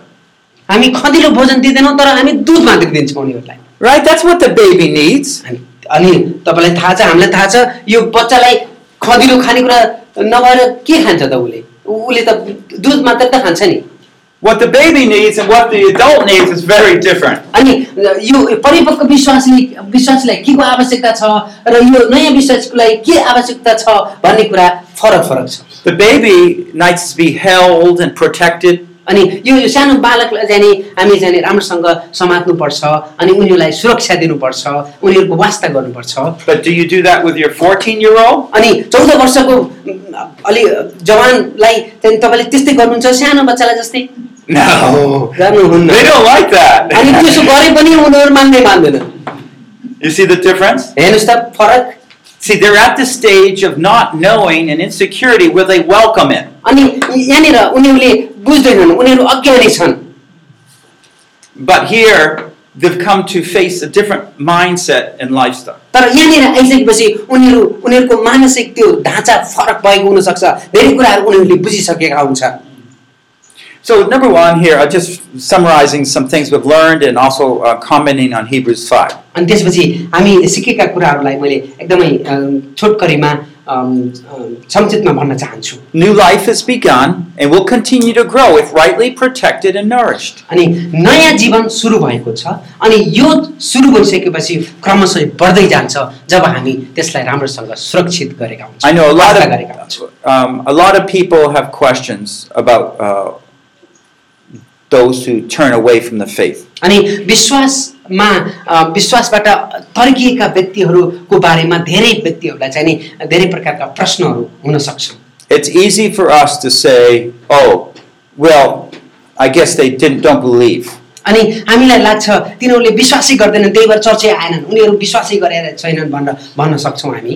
B: हामी खदिलो भोजन दिँदैनौँ तर हामी दुध मात्र दिन्छौँ उनीहरूलाई
C: Right? That's what the baby needs.
B: अनि अनि तपाईँलाई थाहा छ हामीलाई थाहा छ यो बच्चालाई खदिलो खानेकुरा नभएर के खान्छ त उसले उसले त दुध मात्र त खान्छ नि
C: What the baby needs and what the adult needs is very different.
B: अनि यो परिपक्व विश्वासी विश्वासीलाई के को आवश्यकता छ र यो नयाँ विश्वासीको लागि के आवश्यकता छ भन्ने कुरा फरक फरक छ
C: The baby needs to be held and protected.
B: अनि यो यो सानो बालकलाई चाहिँ नि हामी चाहिँ नि राम्रोसँग समात्नुपर्छ अनि उनीहरूलाई सुरक्षा दिनुपर्छ उनीहरूको वास्ता गर्नुपर्छ
C: But do you do that with your 14 year old?
B: अनि चौध वर्षको उम्, अलि जवानलाई चाहिँ तपाईँले त्यस्तै गर्नुहुन्छ सानो बच्चालाई जस्तै
C: No.
B: गर्नुहुन्न
C: They don't like
B: अनि
C: that.
B: त्यसो गरे पनि उनीहरू मान्दै मान्दैन
C: you see the difference?
B: हेर्नुहोस् त फरक
C: See, they're at the stage of not knowing and insecurity where they welcome it.
B: अनि यहाँनिर उनीहरूले बुझ्दैनन् उनीहरू अज्ञानी छन्
C: But here, they've come to face a different mindset and lifestyle.
B: तर यहाँनिर आइसकेपछि उनीहरू उनीहरूको मानसिक त्यो ढाँचा फरक भएको हुनसक्छ धेरै कुराहरू उनीहरूले बुझिसकेका हुन्छ
C: So, number one here, I'm just summarizing some things we've learned and also uh, commenting on Hebrews 5.
B: अनि त्यसपछि हामी सिकेका कुराहरूलाई मैले एकदमै अम, छोटकरीमा अम, अम, संक्षिप्तमा भन्न चाहन्छु
C: New life has begun and will continue to grow if rightly protected and nourished.
B: अनि नयाँ जीवन सुरु भएको छ अनि यो सुरु भइसकेपछि क्रमशः बढ्दै जान्छ जब हामी त्यसलाई राम्रोसँग सुरक्षित गरेका
C: I
B: हुन्छौँ
C: know a lot
B: वास्ता गरेका हुन्छौँ
C: of um, a lot of people have questions about uh, those who turn away from the faith.
B: अनि विश्वासमा अ, विश्वासबाट तर्किएका व्यक्तिहरूको बारेमा धेरै व्यक्तिहरूलाई चाहिँ नि धेरै प्रकारका प्रश्नहरू हुन सक्छन्
C: It's easy for us to say, "Oh, well, I guess they didn't don't believe."
B: अनि हामीलाई लाग्छ तिनीहरूले विश्वासै गर्दैनन् त्यही भएर चर्चै आएनन् उनीहरू विश्वासै गरेर छैनन् भनेर भन्न सक्छौँ हामी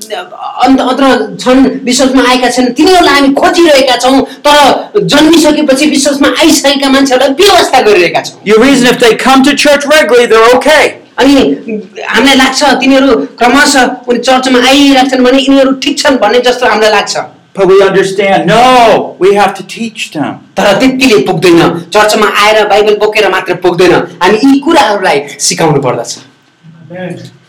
B: अन्त अत्र छन् विश्वासमा आएका छन्। तिनीहरूलाई हामी खोजिरहेका छौँ तर जन्मिसकेपछि विश्वासमा आइसकेका मान्छेहरूलाई व्यवस्था गरिरहेका छौँ।
C: Your reason if they come to church regularly, they're okay.
B: अनि हामीलाई लाग्छ तिनीहरू क्रमशः उनी चर्चमा आइरहेका छन् भने यिनीहरू ठिक छन् भन्ने जस्तो हामीलाई लाग्छ।
C: But we understand, no, we have to teach them.
B: तर त्यतिले पुग्दैन। चर्चमा आएर बाइबल बोकेर मात्र पुग्दैन। हामी यी कुराहरूलाई सिकाउनु पर्दछ।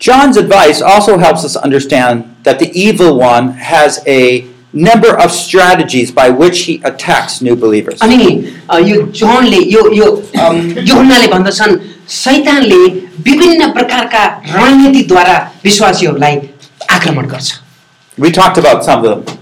C: John's advice also helps us understand that the evil one has a number of strategies by which he attacks new believers.
B: अनि अ, यो जोनले यो यो अम, योहन्नाले भन्दछन् शैतानले विभिन्न प्रकारका रणनीतिद्वारा विश्वासीहरूलाई आक्रमण गर्छ
C: We talked about some of them.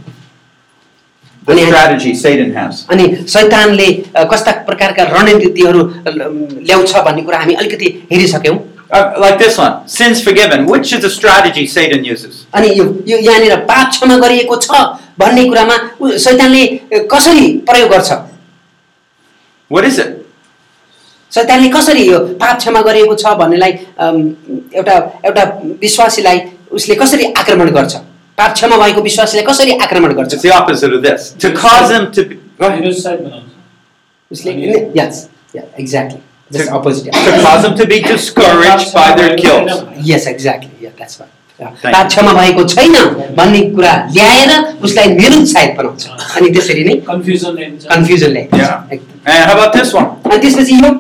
C: The
B: अनि-
C: strategy Satan has.
B: अनि शैतानले अ, कस्ता प्रकारका रणनीतिहरू ल- ल्याउँछ भन्ने कुरा हामी अलिकति हेरिसक्यौँ
C: Uh, like this one sins forgiven. Which is the strategy Satan uses?
B: अनि यो यो यहाँनिर पाप क्षमा गरिएको छ भन्ने कुरामा उ- शैतानले अ, कसरी प्रयोग गर्छ
C: What is it?
B: शैतानले कसरी यो पाप क्षमा गरिएको छ भन्नेलाई अम, एउटा एउटा विश्वासीलाई उसले कसरी आक्रमण गर्छ पाप क्षमा भएको विश्वासीलाई कसरी आक्रमण गर्छ
C: It's the opposite of this. To cause him to. Be, go ahead.
F: निरुत्साहित बनाउँछ
B: उसले yes exactly just opposite
C: To cause them to be discouraged by their guilt.
B: Yes exactly that's
C: Thank
B: पाप
C: you.
B: क्षमा भएको छैन भन्ने कुरा ल्याएर उसलाई निरुत्साहित बनाउँछ अनि त्यसरी नै
F: कन्फ्युजन ल्याइन्छ
B: कन्फ्युजन ल्याइन्छ
C: Yeah.
B: एकदम।
C: And how about this one?
B: अनि त्यसपछि यो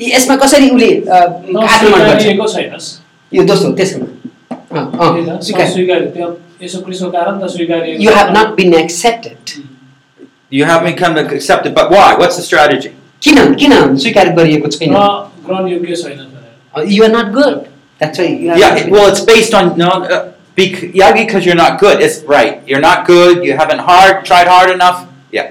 B: यसमा कसरी उसले अ, आक्रमण गर्छ
F: नस्वीकारिएको छैनस्
B: यो दोस्रो तेस्रोमा अँ,
F: त्यही त,
B: अँ, स्वीकार
F: नस्वीकार्य त्यो यसो क्रिस्टको कारण त स्वीकारिएको
B: you have not been accepted
C: You haven't come to accept it, but why? What's the strategy?
B: किन किन स्वीकार गरिएको छैन
F: र ग्रहण योग्य छैन भनेर
B: you are not good that's
C: Yeah, it- well, it's based on no, uh, bec- yeah, because you're not good. It's right. You're not good. You haven't hard tried hard enough. Yeah.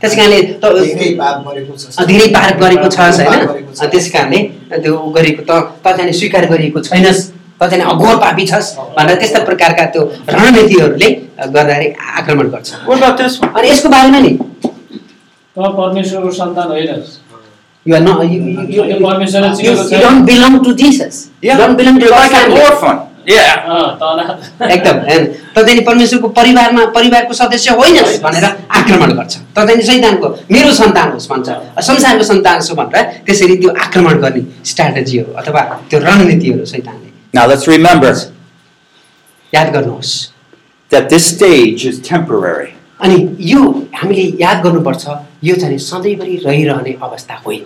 B: त्यस कारणले त
E: धेरै गरेको छ
B: पार गरेको होइन
E: छ।
B: अ, त्यस कारणले त्यो गरेको त त चाहिँ स्वीकार गरिएको छैनस् त चाहिँ अघोर पापी छस् भनेर त्यस्ता प्रकारका त्यो रणनीतिहरूले गर्दाखेरि आक्रमण गर्छ? अनि यसको बारेमा नि
F: त परमेश्वरको सन्तान होइनस्
B: You are not. You, you, you, you, you, you don't belong to Jesus. You don't belong to God's
C: like an
B: family.
C: orphan. Yeah.
B: एकदम होइन त चाहिँ परमेश्वरको परिवारमा परिवारको सदस्य होइनस् भनेर आक्रमण गर्छ त चाहिँ सैतानको मेरो सन्तान होस् भन्छ संसारको सन्तान छु भनेर त्यसरी त्यो आक्रमण गर्ने स्ट्राटेजीहरू अथवा त्यो रणनीतिहरू सैतानले
C: Now let's remember
B: याद गर्नुहोस्
C: that this stage is temporary.
B: अनि यो हामीले याद गर्नुपर्छ यो चाहिँ सधैँभरि रहिरहने अवस्था होइन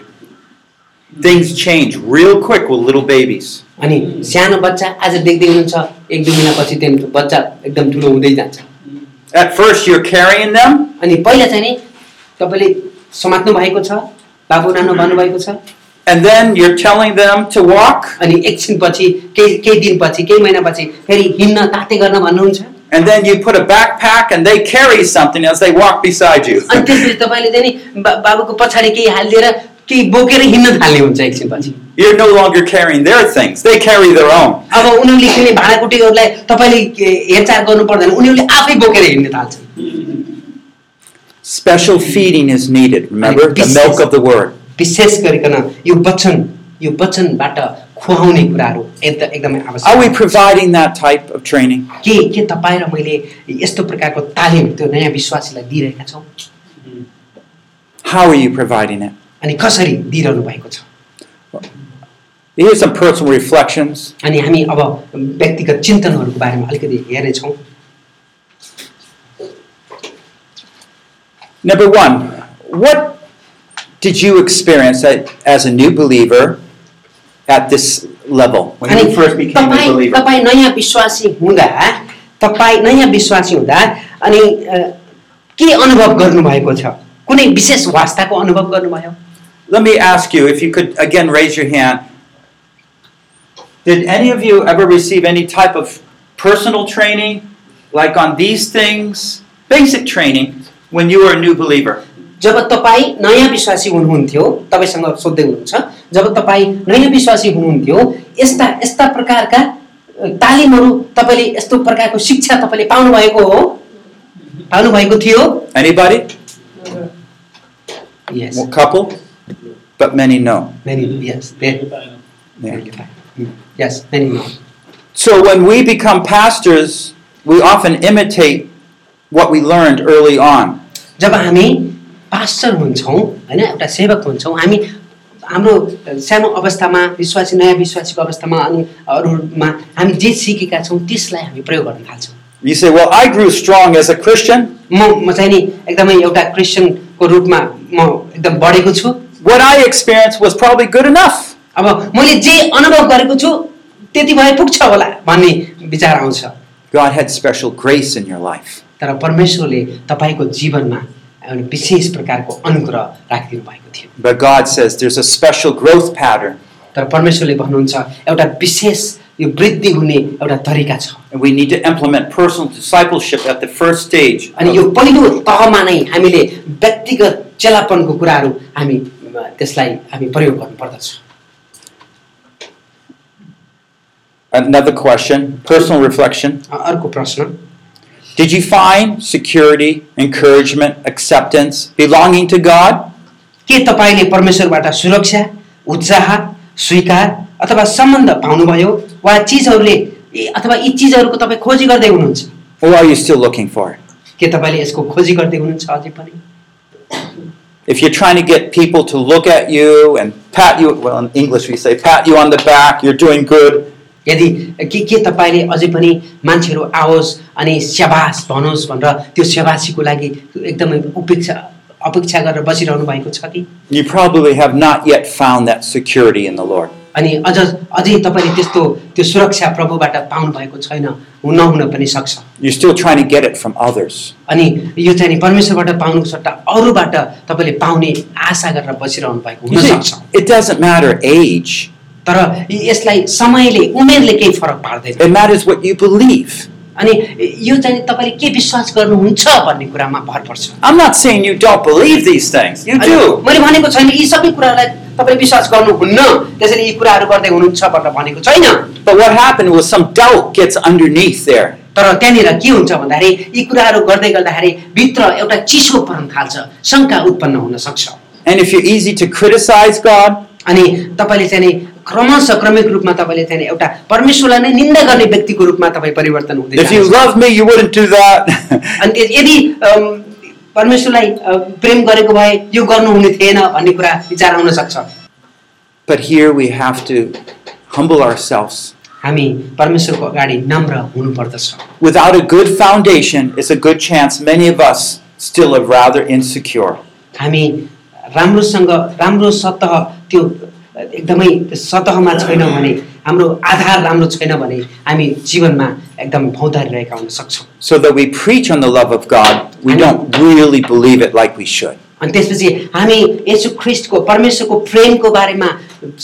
C: Things change real quick with little babies.
B: अनि सानो बच्चा आज देख्दै हुनुहुन्छ एक दुई महिनापछि त्यो बच्चा एकदम ठुलो हुँदै जान्छ
C: At first, you're carrying them,
B: अनि पहिला चाहिँ नि तपाईँले समात्नु भएको छ बाबु नानो भन्नुभएको छ
C: and then you're telling them to walk,
B: अनि एकछिनपछि केही केही दिनपछि केही महिनापछि फेरि हिँड्न ताते गर्न भन्नुहुन्छ
C: and then you put a backpack and they carry something as they walk beside you.
B: अनि त्यसपछि तपाईँले चाहिँ नि बा बाबुको पछाडि केही हालिदिएर केही बोकेर हिँड्न थाल्ने हुन्छ एकछिनपछि
C: You're no longer carrying their things, they carry their own.
B: अब उनीहरूले किन्ने भाँडाकुटीहरूलाई तपाईँले के- हेरचाह गर्नु पर्दैन उनीहरूले आफै बोकेर हिँड्न थाल्छन्
C: Special feeding is needed, remember? The
B: This
C: milk
B: is-
C: of the word.
B: विशेष गरिकन यो वचन यो वचनबाट खुवाउने कुराहरू एकदम एकदमै
C: Are we
B: आवश्यक
C: providing that type of training?
B: के के तपाईँ र मैले यस्तो प्रकारको तालिम त्यो नयाँ विश्वासीलाई दिइरहेका छौँ
C: How are you providing it?
B: अनि कसरी दिइरहनु भएको छ
C: Here's some personal reflections.
B: अनि हामी अब व्यक्तिगत चिन्तनहरूको बारेमा अलिकति हेर्नेछौँ
C: Number one, what did you experience a- as a new believer at this level when
B: अनि
C: you first became a
B: तपाईँ
C: believer?
B: तपाईँ नयाँ विश्वासी हुँदा तपाईँ नयाँ विश्वासी हुँदा अनि अ, के अनुभव गर्नुभएको छ कुनै विशेष वास्ताको अनुभव गर्नुभयो
C: Let me ask you if you could again raise your hand. Did any of you ever receive any type of personal training, like on these things, basic training, when you were a new believer?
B: जब तपाईँ नयाँ विश्वासी हुनुहुन्थ्यो तपाईँसँग सोध्दै हुनुहुन्छ जब तपाईँ नयाँ विश्वासी हुनुहुन्थ्यो यस्ता यस्ता प्रकारका अ, तालिमहरू तपाईँले यस्तो प्रकारको शिक्षा तपाईँले पाउनुभएको हो पाउनुभएको थियो
C: Anybody?
B: Yes.
C: Well, couple, but many no.
B: Many, yes, they-
C: Yeah.
B: yes, many know.
C: So when we become pastors, we often imitate what we learned early on.
B: जब हामी पास्टर हुन्छौँ होइन एउटा सेवक हुन्छौँ हामी हाम्रो सानो अवस्थामा विश्वासी नयाँ विश्वासीको अवस्थामा अनि अरूमा हामी जे सिकेका छौँ त्यसलाई हामी प्रयोग गर्न थाल्छौँ
C: You say, Well, I grew strong as a Christian.
B: म म चाहिँ नि एकदमै एउटा क्रिस्चियनको रूपमा म एकदम बढेको छु
C: What I experienced was probably good enough.
B: अब मैले जे अनुभव गरेको छु त्यति भए पुग्छ होला भन्ने विचार आउँछ
C: God had special grace in your life.
B: तर परमेश्वरले तपाईँको जीवनमा एउटा विशेष प्रकारको अनुग्रह राखिदिनु भएको थियो
C: But God says there's a special growth pattern,
B: तर परमेश्वरले भन्नुहुन्छ एउटा विशेष यो वृद्धि हुने एउटा तरिका छ
C: and we need to implement personal discipleship at the first stage.
B: अनि यो पहिलो तहमा नै हामीले व्यक्तिगत चेलापनको कुराहरू हामी अ, त्यसलाई हामी प्रयोग गर्नुपर्दछ
C: Another question, personal reflection.
B: अ, अर्को प्रश्न
C: Did you find security, encouragement, acceptance belonging to God?
B: के तपाईँले परमेश्वरबाट सुरक्षा उत्साह स्वीकार अथवा सम्बन्ध पाउनुभयो वा चिजहरूले ए- अथवा यी चिजहरूको तपाईँ खोजी गर्दै हुनुहुन्छ
C: Or are you still looking for it?
B: के तपाईँले यसको खोजी गर्दै हुनुहुन्छ अझै पनि
C: If you're trying to get people to look at you and pat you, well, in English we say pat you on the back, you're doing good,
B: यदि के के तपाईँले अझै पनि मान्छेहरू आओस् अनि स्याबास भनोस् भनेर त्यो स्याबासीको लागि एकदमै उपेक्षा अपेक्षा गरेर बसिरहनु भएको छ कि
C: you probably have not yet found that security in the Lord.
B: अनि अझ अझै तपाईँले त्यस्तो त्यो सुरक्षा प्रभुबाट पाउनु भएको छैन हुन नहुन पनि सक्छ
C: You're still trying to get it from others.
B: अनि यो चाहिँ नि परमेश्वरबाट पाउनुको सट्टा अरूबाट तपाईँले पाउने आशा गरेर बसिरहनु भएको
C: You
B: हुनसक्छ
C: see, it doesn't matter age,
B: तर यसलाई समयले उमेरले केही फरक पार्दैन
C: it matters what you believe.
B: अनि यो चाहिँ नि तपाईँले के विश्वास गर्नुहुन्छ भन्ने कुरामा भर पर्छ
C: I'm not saying you don't believe these things. You
B: अनि
C: do.
B: मैले भनेको छैन यी सबै कुराहरूलाई तपाईँले विश्वास गर्नुहुन्न त्यसैले यी कुराहरू गर्दै हुनुहुन्छ भनेर भनेको छैन
C: But what happened was some doubt gets underneath there.
B: तर त्यहाँनिर के हुन्छ भन्दाखेरि यी कुराहरू गर्दै गर्दाखेरि भित्र एउटा चिसो पर्न थाल्छ शङ्का उत्पन्न हुन सक्छ
C: And if you're easy to criticize God,
B: अनि तपाईँले चाहिँ नि क्रमशः क्रमिक रूपमा तपाईँले चाहिँ नि एउटा परमेश्वरलाई नै निन्दा गर्ने व्यक्तिको रूपमा तपाईँ परिवर्तन हुँदै
C: if you
B: जानुहुन्छ।
C: love me, you wouldn't do that.
B: अनि त्यस- यदि अम, परमेश्वरलाई अ, प्रेम गरेको भए यो गर्नुहुने थिएन भन्ने कुरा विचार आउन सक्छ
C: but here we have to humble ourselves.
B: हामी परमेश्वरको अगाडि नम्र हुनुपर्दछ
C: Without a good foundation, it's a good chance many of us still are rather insecure.
B: हामी राम्रोसँग राम्रो सतह त्यो एकदमै सतहमा छैन भने हाम्रो आधार राम्रो छैन भने हामी जीवनमा एकदम भौतारिरहेका हुन सक्छौँ
C: So that we preach on the love of God, we
B: I know.
C: don't really believe it like we should.
B: अनि त्यसपछि हामी यसु ख्रिस्टको परमेश्वरको प्रेमको बारेमा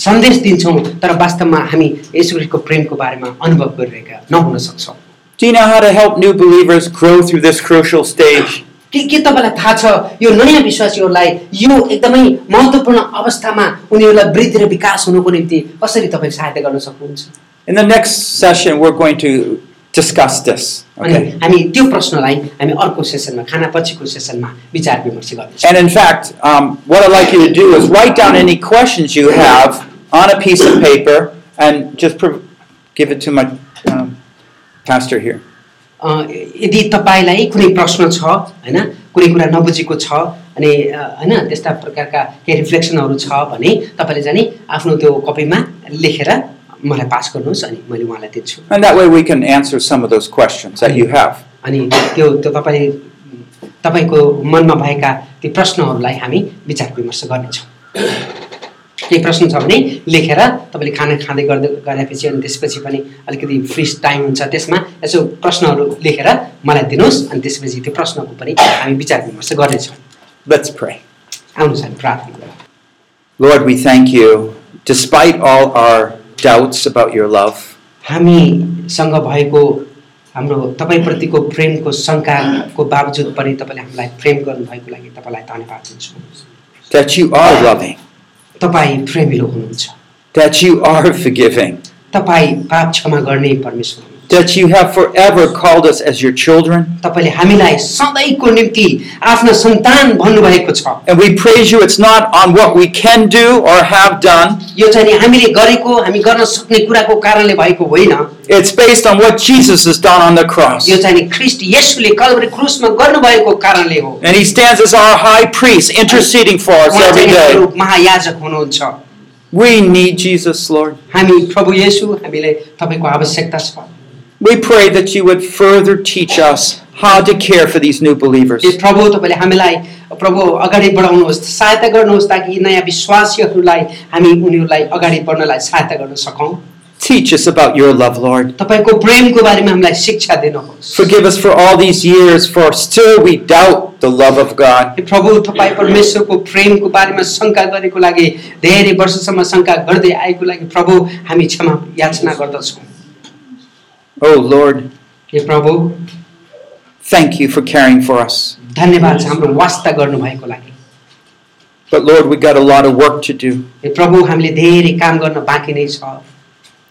B: सन्देश दिन्छौँ तर वास्तवमा हामी यसु ख्रिस्टको प्रेमको बारेमा अनुभव गरिरहेका नहुन सक्छौँ
C: Do you know how to help new believers grow through this crucial stage?
B: के के तपाईँलाई थाहा छ यो नयाँ विश्वासीहरूलाई यो एकदमै महत्त्वपूर्ण अवस्थामा उनीहरूलाई वृद्धि र विकास हुनुको निम्ति कसरी तपाईँ सहायता गर्न सक्नुहुन्छ
C: In the next session, we're going to discuss this.
B: अनि
C: Okay?
B: हामी त्यो प्रश्नलाई हामी अर्को सेसनमा खाना पछिको सेसनमा विचार विमर्श गर्नेछौँ
C: And in fact, um, what I'd like you to do is write down any questions you have on a piece of paper and just pro- give it to my um, pastor here.
B: यदि तपाईँलाई कुनै प्रश्न छ होइन कुनै कुरा नबुझेको छ अनि होइन त्यस्ता प्रकारका केही रिफ्लेक्सनहरू छ भने तपाईँले चाहिँ नि आफ्नो त्यो कपीमा लेखेर मलाई पास गर्नुहोस् अनि मैले उहाँलाई दिन्छु
C: And that way we can answer some of those questions that you have.
B: अनि त्यो त्यो तपाईँ तपाईँको मनमा भएका ती प्रश्नहरूलाई हामी विचार विमर्श गर्नेछौँ केही प्रश्न छ भने लेखेर तपाईँले खाना खाँदै गर्दै गरेपछि अनि त्यसपछि पनि अलिकति फ्री टाइम हुन्छ त्यसमा यसो प्रश्नहरू लेखेर मलाई दिनुहोस् अनि त्यसपछि त्यो प्रश्नको पनि हामी विचार विमर्श गर्नेछौँ।
C: Let's pray. Lord, we thank you, despite all our doubts about your love,
B: हामीसँग भएको हाम्रो तपाईँप्रतिको प्रेमको शङ्काको बावजुद पनि तपाईँले हामीलाई प्रेम गर्नुभएको लागि तपाईँलाई धन्यवाद दिन्छु।
C: that you are loving,
B: तपाईँ प्रेमिलो हुनुहुन्छ।
C: That you are forgiving,
B: तपाईँ पाप क्षमा गर्ने परमेश्वर
C: that you have forever called us as your children.
B: तपाईँले हामीलाई सधैँको निम्ति आफ्ना सन्तान भन्नुभएको छ
C: And we praise you, it's not on what we can do or have done,
B: यो चाहिँ नि हामीले गरेको हामी गर्न सक्ने कुराको कारणले भएको होइन
C: it's based on what Jesus has done on the cross.
B: यो चाहिँ नि ख्रिस्ट येशूले कलवरी क्रुसमा गर्नुभएको कारणले हो
C: And he stands as our high priest, interceding for us
B: उहाँ
C: every
B: चाहिँ
C: day.
B: हाम्रो महायाजक हुनुहुन्छ
C: We need Jesus, Lord.
B: हामी प्रभु येशू हामीले तपाईँको आवश्यकता छ
C: We pray that you would further teach us how to care for these new believers.
B: ए प्रभु तपाईँले हामीलाई प्रभु अगाडि बढाउनुहोस् सहायता गर्नुहोस् ताकि यी नयाँ विश्वासीहरूलाई हामी उनीहरूलाई अगाडि बढ्नलाई सहायता गर्न सकौँ
C: Teach us about your love, Lord.
B: तपाईँको प्रेमको बारेमा हामीलाई शिक्षा दिनुहोस्
C: Forgive us for all these years, for still we doubt the love of God.
B: Hey Prabhu
C: Oh, Lord,
B: hey Prabhu
C: thank you for caring for us.
B: धन्यवाद छ हाम्रो वास्ता गर्नुभएको लागि
C: But Lord, we got a lot of work to do.
B: हे प्रभु हामीले धेरै काम गर्न बाँकी नै छ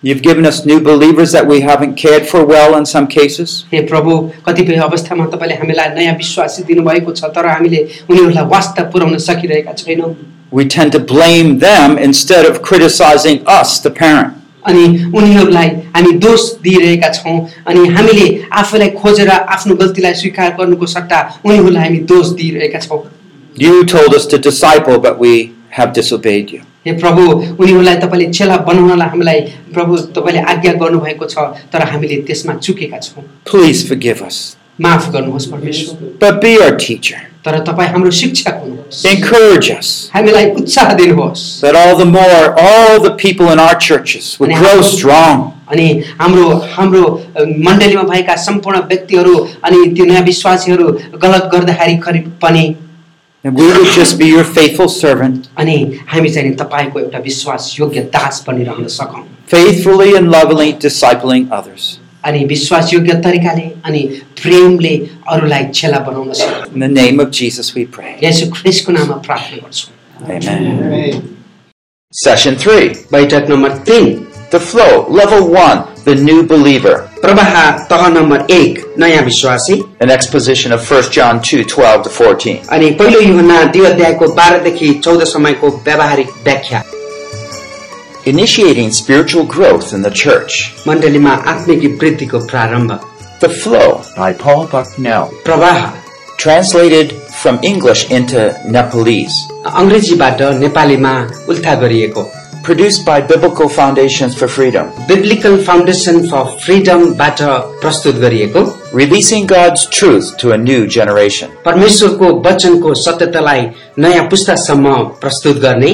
C: You've given us new believers that we haven't cared for well in some cases.
B: हे प्रभु कतिपय अवस्थामा तपाईँले हामीलाई नयाँ विश्वासी दिनुभएको छ तर हामीले उनीहरूलाई वास्ता पुर्याउन सकिरहेका छैनौँ
C: We tend to blame them instead of criticizing us, the parent.
B: अनि उनीहरूलाई हामी दोष दिइरहेका छौँ अनि हामीले आफूलाई खोजेर आफ्नो गल्तीलाई स्वीकार गर्नुको सट्टा उनीहरूलाई हामी दोष दिइरहेका छौँ
C: You told us to disciple, but we have disobeyed you.
B: हे प्रभु उनीहरूलाई तपाईँले चेला बनाउनलाई हामीलाई प्रभु तपाईँले आज्ञा गर्नुभएको छ तर हामीले त्यसमा चुकेका छौँ
C: Please forgive us.
B: माफ गर्नुहोस् परमेश्वर
C: but be our teacher.
B: तर तपाईँ हाम्रो शिक्षक हुनुहोस्
C: Encourage us
B: हामीलाई उत्साह दिनुहोस्
C: that all the more, all the people in our churches would grow strong.
B: अनि हाम्रो हाम्रो अ, मण्डलीमा भएका सम्पूर्ण व्यक्तिहरू अनि त्यो नयाँ विश्वासीहरू गलत गर्दाखेरि खरि पनि
C: And we would just be your faithful servant,
B: अनि हामी चाहिँ नि तपाईँको एउटा विश्वास योग्य दास बनिरहन सकौँ
C: faithfully and lovingly discipling others.
B: अनि विश्वास योग्य तरिकाले अनि प्रेमले अरूलाई छेला बनाउन सकौँ
C: In the name of Jesus we pray.
B: यसो ख्रिस्टको नाममा प्रार्थना गर्छौँ
C: Amen.
A: Session 3.
B: बैठक नम्बर तिन
A: The flow. Level 1. The new believer.
B: प्रवाह तह नम्बर एक नयाँ विश्वासी
A: An exposition of 1 John 2 12 to 14.
B: अनि पहिलो युहना दुई अध्यायको बाह्रदेखि चौध समयको व्यावहारिक व्याख्या
A: Initiating spiritual growth in the church.
B: मण्डलीमा आत्मिक वृद्धिको प्रारम्भ
A: The flow by Paul Bucknell.
B: प्रवाह
A: Translated from English into Nepalese.
B: अङ्ग्रेजीबाट नेपालीमा उल्था गरिएको
A: Produced by Biblical Foundations for Freedom.
B: Biblical foundation for फ्रिडमबाट प्रस्तुत गरिएको
A: Releasing God's truth to a new generation.
B: परमेश्वरको वचनको सत्यतालाई नयाँ पुस्तासम्म प्रस्तुत गर्ने